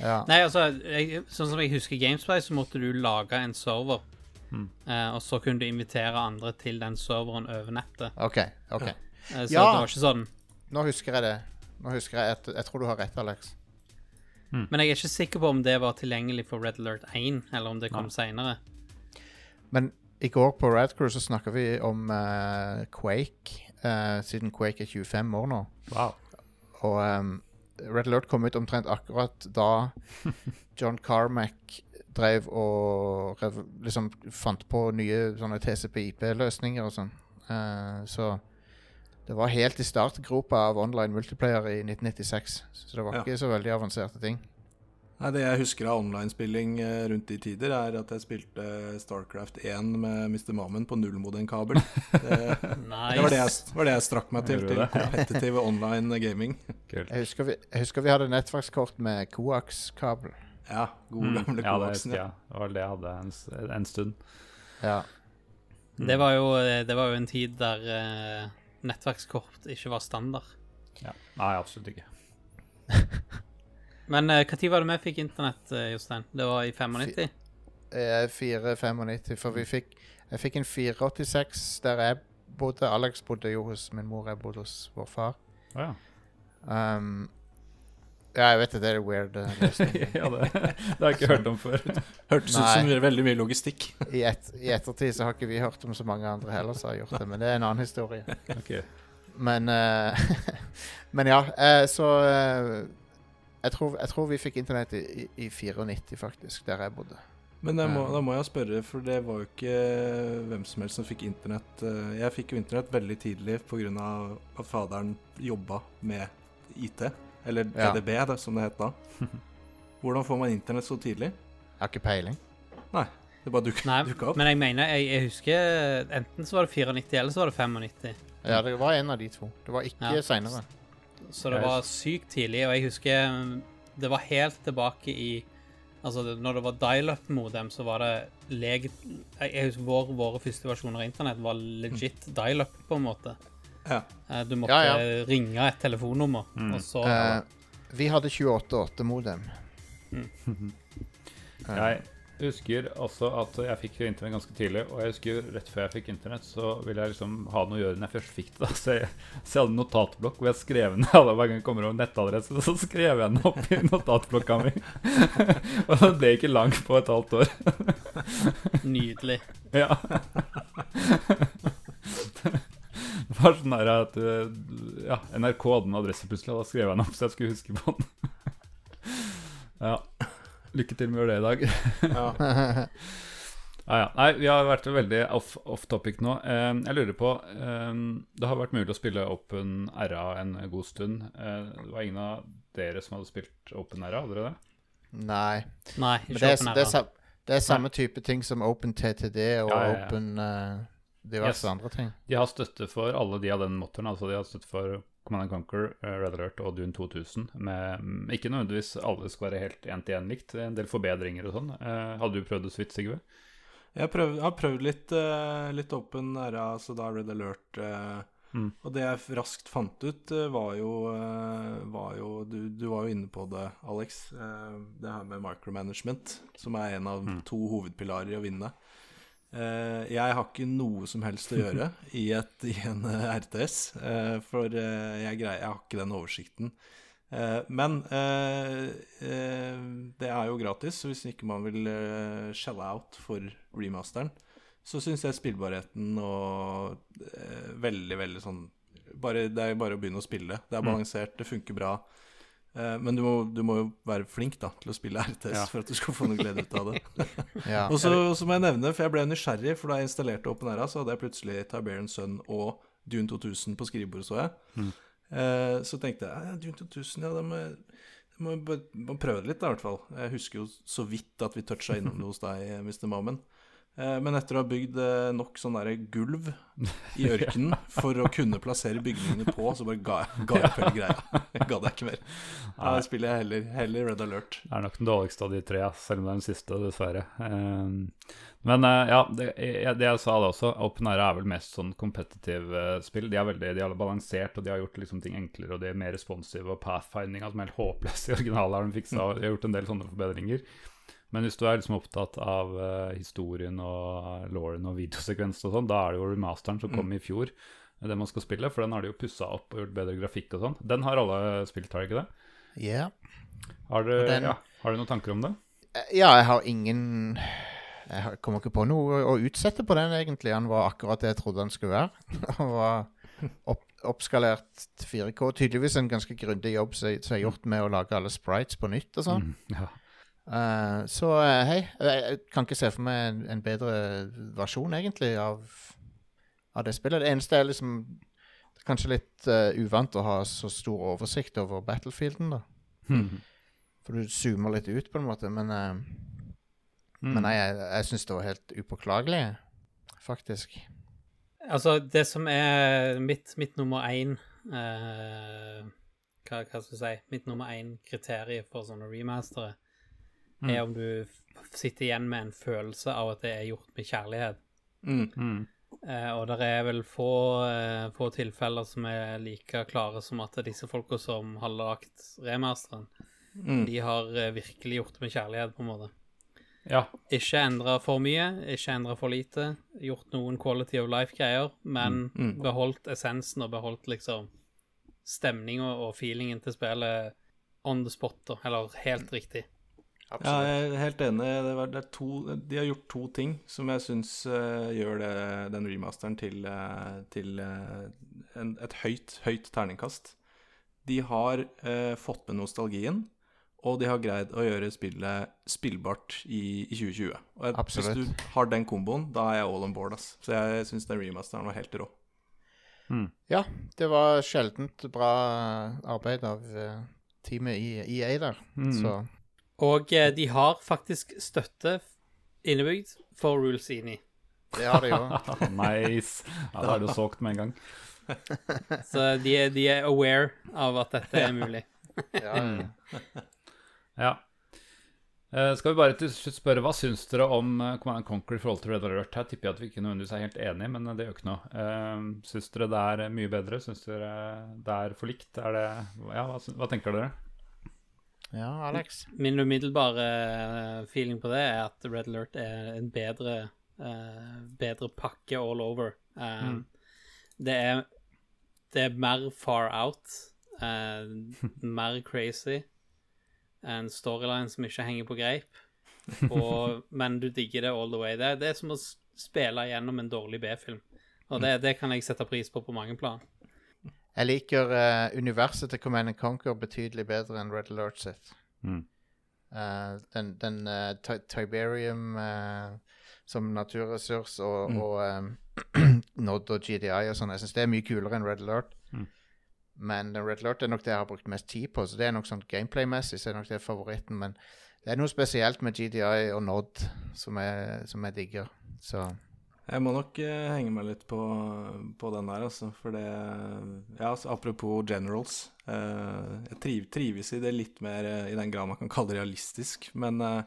Ja. Nei, altså, jeg, sånn som jeg husker Gamesplay, så måtte du lage en server. Mm. Eh, og så kunne du invitere andre til den serveren over nettet. OK. ok Eh, så Ja. det var ikke sånn Nå husker jeg det. Nå husker Jeg et, jeg tror du har rett, Alex. Men jeg er ikke sikker på om det var tilgjengelig for Red Alert 1, eller om det kom seinere. Men i går på Radcrew så snakka vi om uh, Quake, uh, siden Quake er 25 år nå. Wow. Og ehm, Red Alert kom ut omtrent akkurat da *laughs* John Carmack drev og liksom fant på nye sånne TCP-IP-løsninger og sånn. Uh, så det var helt i startgropa av online multiplayer i 1996. Så det var Ja. ikke så veldig avanserte ting. Nei, Det jeg husker av online-spilling eh, rundt de tider, er at jeg spilte Starcraft 1 med Mr. Mammen på nullmodem-kabel. *laughs* Det, Nice. det var det, jeg, var det jeg strakk meg til. Til kompetitive online gaming. Kult. Jeg husker vi, jeg husker vi hadde nettverkskort med coax-kabel. Ja, gode Mm. gamle Ja, det, koaksen. ja, Ja. det var det jeg hadde en, en stund. Ja. Det var jo, det var jo en tid der uh, nettverkskort ikke var standard. Ja. Nei, absolutt ikke. *laughs* Men uh, når var det vi fikk internett, eh, Jostein? Det var i 95? eh, 495, for vi fikk Jeg fikk en 486 der jeg bodde. Alex bodde jo hos min mor, jeg bodde hos vår far. Oh, ja. Um, ja, jeg vet det, det er weird. *laughs* Uh, ja, det, det har jeg ikke hørt om før. Hørtes ut som Nei. veldig mye logistikk. I, et, I ettertid så har ikke vi hørt om så mange andre heller som har gjort det, men det er en annen historie. Ok. Men uh, *laughs* Men ja, uh, så eh, jeg, tror, jeg tror vi fikk internett i, i, i 94, faktisk, der jeg bodde. Men må, da må jeg spørre, for det var jo ikke hvem som helst som fikk internett. Eh, Jeg fikk jo internett veldig tidlig pga. at faderen jobba med IT. Eller Ja. EDB, som det het da. *laughs* Hvordan får man internett så tidlig? Jeg har ikke peiling. Nei. Det bare duk, dukka opp. men jeg mener, jeg, jeg husker enten så var det 94, eller så var det 95. Ja, det var en av de to. Det var ikke Ja. seinere. Så det var sykt tidlig, og jeg husker mm, det var helt tilbake i Altså, når det var dial-up-modem, så var det leg... Jeg husker vår, Våre første versjoner av internett var legit dial-up, på en måte. Ja. Eh, Du måtte Ja, ja. ringe et telefonnummer, Mm. og så Eh, vi hadde 28.8-modem. *laughs* Jeg husker også at jeg fikk internett ganske tidlig. Og jeg husker rett før jeg fikk internett, så ville jeg liksom ha noe å gjøre når jeg først fikk det. da. *laughs* Så jeg, så jeg hadde en notatblokk hvor jeg skrev ned alle hver gang jeg kommer over nettadresse. Så skrev jeg den opp i *laughs* notatblokka mi. *laughs* og det ble ikke langt på et halvt år. Nydelig. Ja. Det var sånn der at eh, ja, NRK hadde en adresse plutselig, og da skrev jeg den opp så jeg skulle huske på den. ja. Lykke til med å gjøre det i dag. Ja. *laughs* Ah, ja. Nei, vi har vært veldig off, off topic nå. Eh, jeg lurer på eh, Det har vært mulig å spille Open RA en god stund. Eh, det var ingen av dere som hadde spilt Open RA, hadde dere det? Nei. Nei, Men det, er, det, er, det er samme type ting som Open TTD og Ja, ja, ja. Open eh, diverse Yes. andre ting. De har støtte for alle de av den motoren. Altså de har støtte for Command Conquer, uh, Red Alert og Dune 2000. Med, mm, ikke nødvendigvis alle skal være helt én-til-én likt. En del forbedringer og sånn. Eh, hadde du prøvd det så vidt, Sigve? Jeg, prøv, jeg har prøvd litt, eh, litt Open RA, så da Red Alert. eh, Mm. Og det jeg raskt fant ut, eh, var jo, eh, var jo du, du var jo inne på det, Alex. eh, det her med micromanagement, som er en av Mm. to hovedpilarer i å vinne. Eh, jeg har ikke noe som helst å gjøre *laughs* i, et, i en eh, RTS, eh, for jeg, greier, jeg har ikke den oversikten. Men det er jo gratis, så hvis ikke man vil uh, shell out for remasteren, så syns jeg spillbarheten og veldig, veldig sånn bare, Det er bare å begynne å spille. Det er Mm. balansert, det funker bra. Eh, men du må, du må jo være flink da til å spille RTS Ja. for at du skal få noe glede ut av det. *laughs* Ja. Og så må jeg nevne, for jeg ble nysgjerrig, for da jeg installerte OpenRA, så hadde jeg plutselig Tiberian Sun og Dune 2000 på skrivebordet, så jeg. Mm. Eh, så tenkte jeg Dune 2000, ja, da må jeg må jeg bare må prøve det litt, da, i hvert fall. Jeg husker jo så vidt at vi toucha innom det hos deg, Mr. Moment. Eh, men etter å ha bygd eh, nok sånn gulv i *laughs* ørkenen for å kunne plassere bygningene på, så bare ga jeg, ga jeg opp hele greia. Jeg gadd jeg ikke mer. Da spiller jeg heller, heller Red Alert. Det er nok den dårligste av de tre, selv om det er den siste, dessverre. Eh, men eh, ja, det, jeg, det jeg sa da også, Open Air er vel mest sånn competitive eh, spill. De er veldig, de er balansert, og de har gjort liksom ting enklere, og de er mer responsive. Og pathfindinga som er helt håpløs i originalen, har de fiksa. De har gjort en del sånne forbedringer. Men hvis du er liksom opptatt av uh, historien og Lauren og videosekvenser og sånn, da er det jo remasteren som kom i fjor, det man skal spille, for den har de jo pussa opp og gjort bedre grafikk og sånn. Den har alle spilt, har de ikke det? Ja. Har du, Den- ja, har du noen tanker om det? Eh, Ja, jeg har ingen Jeg kommer ikke på noe å utsette på den, egentlig. Han var akkurat det jeg trodde han skulle være. *laughs* Han var opp, oppskalert 4K. Tydeligvis en ganske grundig jobb som er gjort med å lage alle sprites på nytt og sånn. Mm, ja. Eh, så eh, hei, jeg, jeg kan ikke se for meg en, en bedre versjon, egentlig, av, av det spillet. Det eneste er liksom det er Kanskje litt uh, uvant å ha så stor oversikt over battlefielden, da. Mm. For du zoomer litt ut, på en måte. Men, eh, Mm. men nei, jeg, jeg syns det var helt upåklagelig, faktisk. Altså, det som er mitt, mitt nummer én eh, hva, hva skal jeg si Mitt nummer én kriterium for sånne remastere Mm. er om du sitter igjen med en følelse av at det er gjort med kjærlighet. Mm. Mm. Eh, og det er vel få, eh, få tilfeller som er like klare som at disse folka som har lagt remasteren, Mm. de har eh, virkelig gjort det med kjærlighet, på en måte. Ja. Ikke endra for mye, ikke endra for lite. Gjort noen quality of life-greier, men Mm, beholdt essensen og beholdt liksom stemninga og feelingen til spillet on the spot, da. Eller helt riktig. Ja, jeg er helt enig. Det er to, de har gjort to ting som jeg syns gjør det, den remasteren til, uh, til uh, en, et høyt, høyt terningkast. De har fått med nostalgien, og de har greid å gjøre spillet spillbart i, i 2020. Og jeg, Absolutt. hvis du har den komboen, da er jeg all on board. Ass. Så jeg syns den remasteren var helt rå. Ja, det var sjeldent bra arbeid av teamet i EA der. Mm. Så Og eh, de har faktisk støtte innebygd for rules inni. det har de jo. *laughs* nice. Ja, da er du solgt med en gang. *laughs* Så de er, de er aware av at dette er mulig. Ja, ja. *laughs* Ja. Eh, skal vi bare til slutt spørre, Hva syns dere om uh, Command and Conquer i forhold til Red Alert? Her tipper jeg at vi ikke nødvendigvis er helt enige, men eh, det gjør ikke noe. Uh, syns dere det er mye bedre? Syns dere det er for likt? Er det, ja, hva, hva tenker dere? Ja, Alex. Min umiddelbare eh, feeling på det er at Red Alert er en bedre, uh, bedre pakke all over. Eh, det, er, det er mer far out, uh, *laughs* mer crazy, en storyline som ikke henger på greip, *laughs* og, men du digger det all the way. Det, det er som å spille gjennom en dårlig B-film, og det, det kan jeg sette pris på på mange plan. Jeg liker uh, universet til Command and Conquer betydelig bedre enn Red Alert sitt. Mm. Uh, den den uh, Ti- Tiberium som naturressurs og, og um, *clears throat* Nod og GDI og sånn, jeg syns det er mye kulere enn Red Alert. Mm. Men Red Alert er nok det jeg har brukt mest tid på, så det er nok sånn gameplay-messig så er nok det favoritten. Men det er noe spesielt med GDI og Nod som jeg, som jeg digger. Så Jeg må nok eh, henge meg litt på, på den der, altså. For det Ja, altså, apropos generals. eh, jeg triv, trives i det litt mer eh, i den grad man kan kalle det realistisk. Men uh,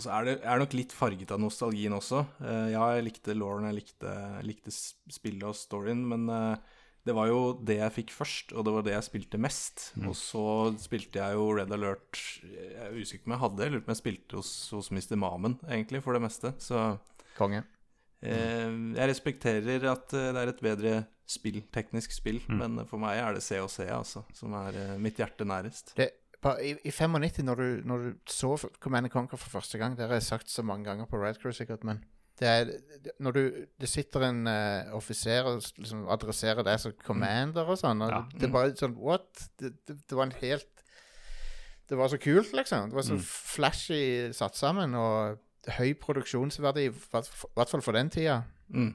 så er det er nok litt farget av nostalgien også. Eh, ja, jeg likte Lauren, jeg likte, likte spillet og storyen, men eh, det var jo det jeg fikk først, og det var det jeg spilte mest. Og så spilte jeg jo Red Alert Jeg er usikker på om jeg hadde, jeg på om jeg spilte hos, hos Mr. Mamen, egentlig, for det meste. Så konge. Eh, jeg respekterer at eh, det er et bedre spill, teknisk spill, men for meg er det COC altså, som er eh, mitt hjerte nærest. Det, i, I 95, når du, når du så Command Conquer for første gang Det har jeg sagt så mange ganger på Red Crew, sikkert, men det er det, Når du Det sitter en uh, offiser og liksom adresserer deg som commander og sånn, og Ja. det er bare sånn What? Det, det, det var en helt Det var så kult, liksom. Det var så flashy satt sammen, og høy produksjonsverdi, i hvert fall for den tida. Mm.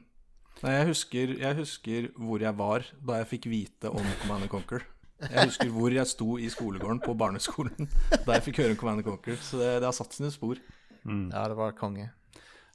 Nei, jeg husker, jeg husker hvor jeg var da jeg fikk vite om Command and Conquer. Jeg husker hvor jeg sto i skolegården på barneskolen *laughs* da jeg fikk høre om Command and Conquer. Så det, det har satt sine spor. Ja, det var konge.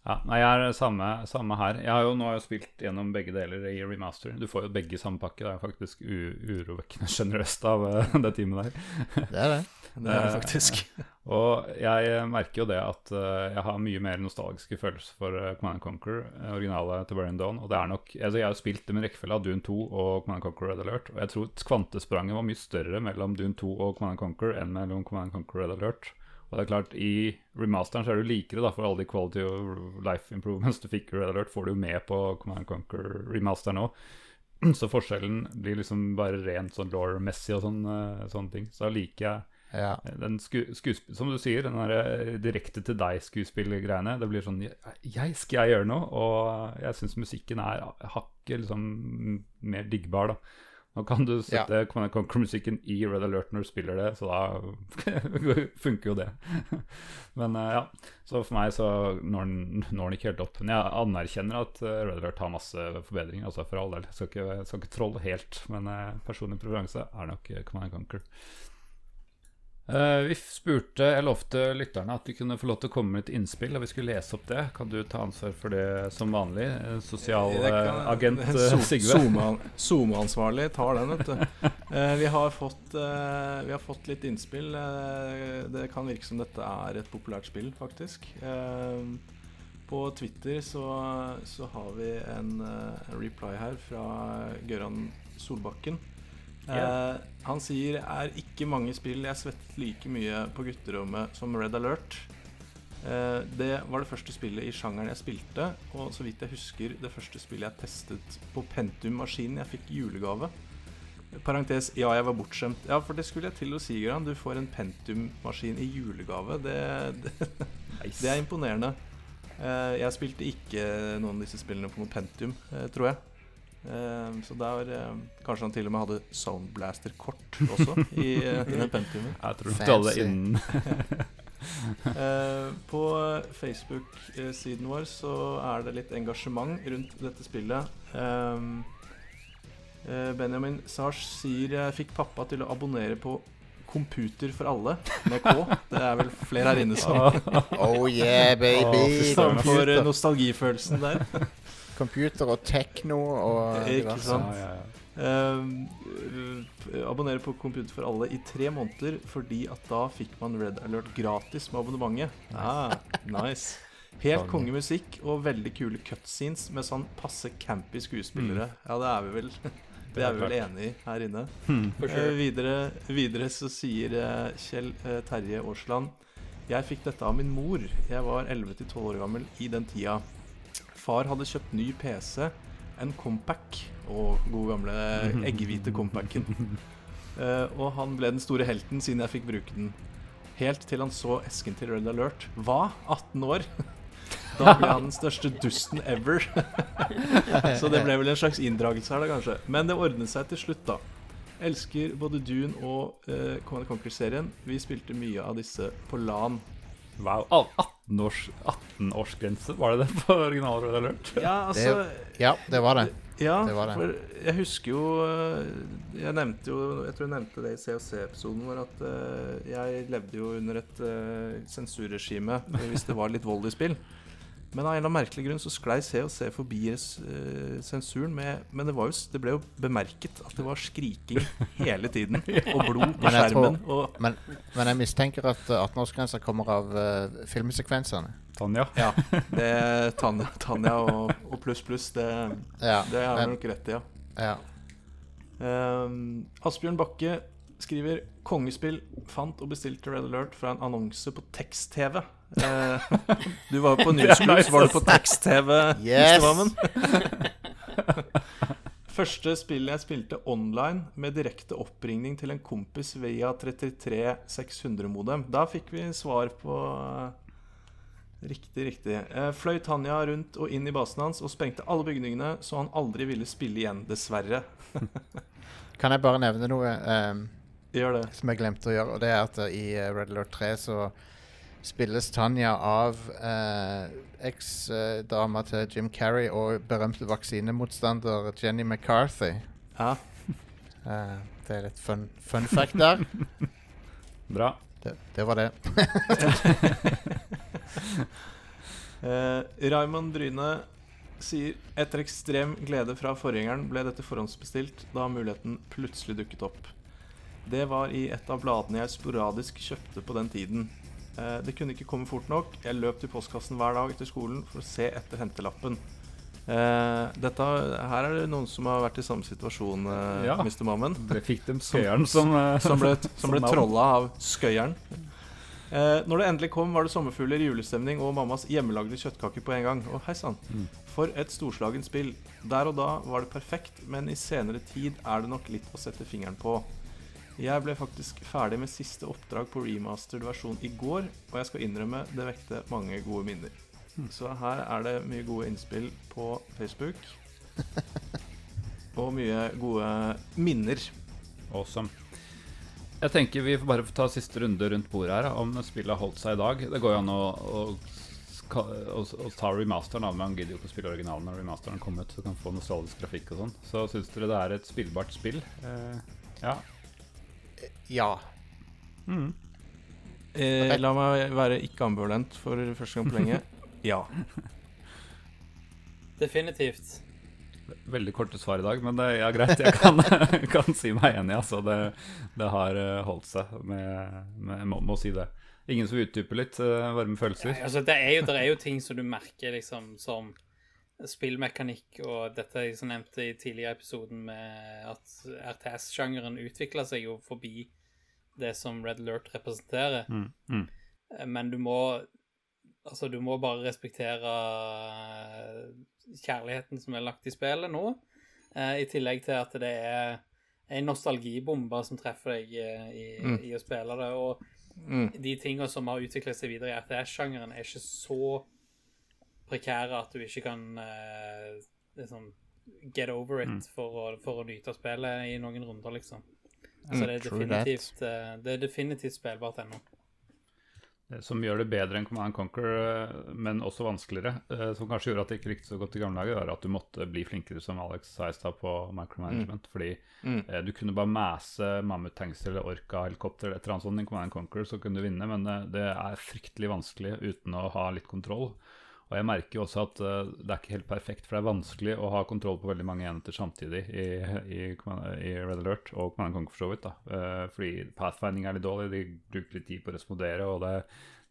Ja, nei, jeg er samme, samme her. Jeg har jo nå har jeg spilt gjennom begge deler i remaster. Du får jo begge samme pakke. Det er faktisk u urovekkende sjenerøst av eh, *laughs* det teamet der. Det er det. Det er det faktisk. Og jeg merker jo det at eh, jeg har mye mer nostalgiske følelser for uh, Command Conquer, originalet originale til Burning Dawn. Og det er nok altså Jeg har jo spilt det med rekkefølge av Dune 2 og Command Conquer Red Alert. Og jeg tror kvantespranget var mye større mellom Dune 2 og Command Conquer enn mellom Command Conquer Red Alert. Og det er klart, i remasteren så er du likere, da, for alle de quality of life improvements du fikk i Red Alert, får du jo med på Command Conquer remasteren òg. *clears throat* Så forskjellen blir liksom bare rent sånn law-messig og sånn, eh, sånne ting. Så da liker jeg Ja. den sku, Som du sier, den direkte til deg-skuespillergreiene. Det blir sånn jeg, Skal jeg gjøre noe? Og jeg syns musikken er hakket liksom mer diggbar, da. Nå kan du sette Command Conquer-musikken i Red Alert når du spiller det, så da *laughs* funker jo det. *laughs* Men eh, ja, så for meg så når den, når den ikke helt opp. Men jeg anerkjenner at eh, Red Alert har masse forbedringer, altså for all del. Jeg skal ikke, jeg skal ikke trolle helt, men eh, personlig preferanse er nok eh, Command Conquer. Eh, vi spurte, jeg lovte lytterne at de kunne få lov til å komme med et innspill, og vi skulle lese opp det. Kan du ta ansvar for det som vanlig? Eh, Sosialagent uh, *laughs* So- Sigve? Zoom-ansvarlig tar den, vet du. Eh, vi, har fått, eh, vi har fått litt innspill. Eh, det kan virke som dette er et populært spill, faktisk. Eh, på Twitter så, så har vi en eh, reply her fra Gøran Solbakken. Eh, han sier er ikke mange spill jeg svettet like mye på gutterommet som Red Alert. Eh, det var det første spillet i sjangeren jeg spilte, og så vidt jeg husker det første spillet jeg testet på Pentium-maskinen jeg fikk i julegave. Parentes, ja, jeg var bortskjemt. Ja, for det skulle jeg til å si, Gran. Du får en Pentium-maskin i julegave. Det, det, det er imponerende. Eh, jeg spilte ikke noen av disse spillene på noe Pentium, eh, tror jeg. Eh, så der eh, Kanskje han til og med hadde Soundblaster-kort også i, eh, *laughs* i den Pentiumen. Jeg tror du alle innen *laughs* *laughs* Eh, på Facebook-siden vår så er det litt engasjement rundt dette spillet. Um, eh, Benjamin Sars sier jeg fikk pappa til å abonnere på Computer for alle med K. Det er vel flere her inne som Oh yeah, baby! som eh, nostalgifølelsen der. Computer og tekno og Ikke sant? Ja, ja, ja. Uh, abonnere på Computer for alle i tre måneder, fordi at da fikk man Red Alert gratis med abonnementet. Ah, nice. Helt kongemusikk og veldig kule cutscenes med sånn passe campy skuespillere. Ja, det er vi vel *laughs* Det er vi vel enig i her inne. For Eh, videre, videre så sier eh, Kjell eh, Terje Aasland Jeg fikk dette av min mor. Jeg var 11-12 år gammel i den tida. Far hadde kjøpt ny PC, en Compac, og gode gamle *laughs* eggehvite Compacen. Uh, og han ble den store helten siden jeg fikk bruke den. Helt til han så esken til Red Alert. Hva? 18 år? *laughs* Da ble han den største dusten ever. *laughs* Så det ble vel en slags inndragelse her, da, kanskje. Men det ordnet seg til slutt, da. Elsker både Dune og uh, Command Conquer-serien. Vi spilte mye av disse på LAN. Wow. 18-årsgrense, 18-årsgrense, var det det på originalen Red Alert? Ja, altså Ja, det var det. Ja, det var det. for jeg husker jo eh, Jeg nevnte jo Jeg tror jeg nevnte det i COC-episoden vår at eh, jeg levde jo under et uh, sensurregime hvis det var litt vold i spill. Men av en eller annen merkelig grunn så sklei se forbi eh, sensuren. Med, men det, var jo, det ble jo bemerket at det var skriking *laughs* hele tiden. Og blod på skjermen. jeg tror-. Og, Men, men jeg mistenker at eh, 18-årsgrensa kommer av uh, filmsekvensene. Tanja. ja, *laughs* det Tanja, Tanja og, og pluss pluss, det, Ja, det har du nok rett i, ja. ja. Um, Asbjørn Bakke skriver Kongespill fant og bestilte Red Alert fra en annonse på tekst-TV. Eh, du var jo på så var du på tekst-TV. Yes. *laughs* Første spillet jeg spilte online med direkte oppringning til en kompis via 33600-modem. Da fikk vi svar på eh, Riktig, riktig. Eh, fløy Tanja rundt og inn i basen hans og sprengte alle bygningene, så han aldri ville spille igjen, dessverre. *laughs* Kan jeg bare nevne noe um, Gjør det. som jeg glemte å gjøre? Og det er at i Red Alert 3 så spilles Tanja av eh, eksdama til Jim Carrey og berømte vaksinemotstander Jenny McCarthy. Ja. *laughs* Eh, det er litt fun, fun fact der. *laughs* Bra. Det, det var det. *laughs* Eh, Raymond Bryne sier etter ekstrem glede fra forgjengeren ble dette forhåndsbestilt da muligheten plutselig dukket opp. Det var i et av bladene jeg sporadisk kjøpte på den tiden. Eh, det kunne ikke komme fort nok. Jeg løp til postkassen hver dag etter skolen for å se etter hentelappen. Eh, dette, her er det noen som har vært i samme situasjon, eh, Ja. Mr. Mammen. Dere fikk dem skøyeren som, *laughs* *laughs* som ble, som ble trolla av skøyeren. Når det endelig kom, var det sommerfugler, julestemning og mammas hjemmelagde kjøttkaker på en gang. Å, hei sann. Mm. For et storslagent spill. Der og da var det perfekt, men i senere tid er det nok litt å sette fingeren på. Jeg ble faktisk ferdig med siste oppdrag på remastered versjon i går, og jeg skal innrømme det vekte mange gode minner. Så her er det mye gode innspill på Facebook. Og mye gode minner. Awesome. Jeg tenker vi får bare ta siste runde rundt bordet her, om spillet har holdt seg i dag. Det går jo an å, å, å, å ta remasteren av, men gidder jo ikke å spille originalen når remasteren kommer ut så kan få nostalgisk grafikk og sånn. Så syns dere det er et spillbart spill? Eh, ja. Ja. Eh, la meg være ikke ambivalent for første gang på lenge. *laughs* Ja. Definitivt. Veldig korte svar i dag, men det er ja, greit. Jeg kan, *laughs* kan si meg enig. Altså. Det, det har eh, holdt seg, med, med, må, må si det. Ingen som utdyper litt eh, varme følelser? Ja, altså, det, er jo, det er jo ting som du merker, liksom, som spillmekanikk, og dette jeg som nevnte i tidligere episoden, med at RTS-sjangeren utvikla seg jo forbi det som Red Alert representerer. Mm, mm. Eh, Men du må Altså, du må bare respektere eh, kjærligheten som er lagt i spillet nå. eh, I tillegg til at det er en nostalgibombe som treffer deg i, Mm. i å spille det. Og Mm. de tingene som har utviklet seg videre i RTS-sjangeren, er ikke så prekære at du ikke kan uh, liksom get over it Mm. for, å, for å nyte spillet i noen runder, liksom. Så Mm, det er definitivt, uh, det er definitivt spillbart ennå. Det som gjør det bedre enn Command Conquer, eh, men også vanskeligere, eh, som kanskje gjorde at det ikke likte så godt i gamle dager, var at du måtte bli flinkere, som Alex sa i stad, på micromanagement. Fordi Mm. eh, du kunne bare mase mammuttanks eller orca-helikopter eller et eller annet sånt i Command Conquer, så kunne du vinne, men eh, det er fryktelig vanskelig uten å ha litt kontroll. Og jeg merker jo også at eh, det er ikke helt perfekt, for det er vanskelig å ha kontroll på veldig mange enheter samtidig i, i, i Red Alert og Command and Conquer for så vidt. da. Eh, fordi pathfinding er litt dårlig, de bruker litt tid på å respondere, og det,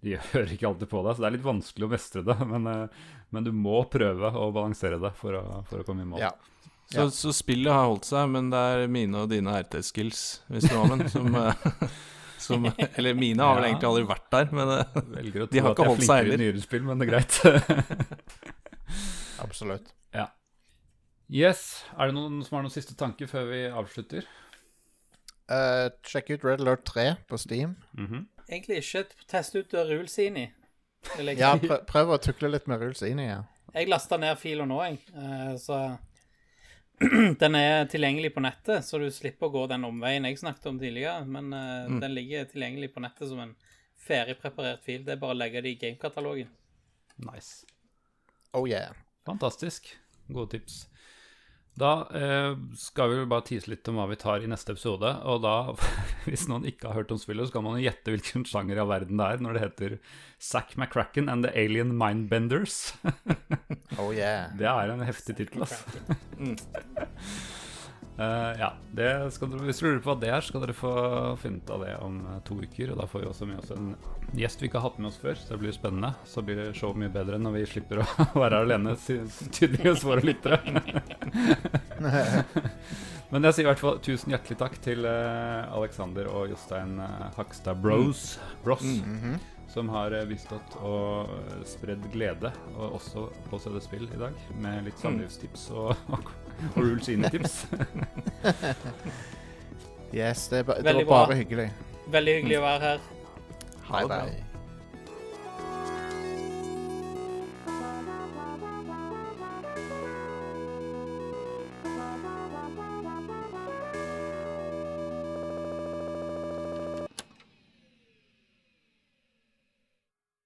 de *laughs* hører ikke alltid på deg, så det er litt vanskelig å mestre det. Men, eh, men du må prøve å balansere det for å, for å komme i mål. Ja. Så, så spillet har holdt seg, men det er mine og dine RT-skills, hvis du har med, som, *laughs* *laughs* som *laughs* Eller mine har vel Ja. egentlig aldri vært der, men eh, Velger å De tro har at ikke jeg er holdt seg flinkere i heller. nyere spill, men det er greit. *laughs* Absolutt. yes. Er det noen som har noen siste tanker før vi avslutter? Uh, sjekk ut Red Alert 3 på Steam. Mhm. Egentlig ikke Test ut Rulesini. Ja, prøv, prøv å tukle litt med Rulesini ja. Jeg lasta ned fila nå, jeg. Uh, Så *clears throat* den er tilgjengelig på nettet, så du slipper å gå den omveien jeg snakket om tidligere. Men uh, Mm. den ligger tilgjengelig på nettet som en ferdigpreparert fil. Det er bare å legge det i gamekatalogen. Nice. Oh yeah. Fantastisk. Gode tips. Da eh, skal vi bare tise litt om hva vi tar i neste episode. Og da, *laughs* hvis noen ikke har hørt om spillet, så kan man gjette hvilken sjanger av verden det er når det heter Zack McCracken and The Alien Mindbenders. *laughs* Oh yeah. Det er en heftig tittel, ass. *laughs* Eh, ja, det skal dere, Hvis dere lurer på hva det er, skal dere få finne ut av det om eh, to uker. Og da får vi også med oss en gjest vi ikke har hatt med oss før, så det blir spennende. Så blir det showet mye bedre når vi slipper å *laughs* være her alene, tydeligvis våre lyttere. *laughs* Men jeg sier i hvert fall tusen hjertelig takk til eh, Alexander og Jostein Hakstad Bros, Bros Mhm. som har bistått og spredd glede, og også på CD-spill i dag, med litt samlivstips og, *laughs* og, og Rules In-tips. Yes, det, er ba- det Veldig var bare hyggelig. Veldig hyggelig å være her. Bye bye.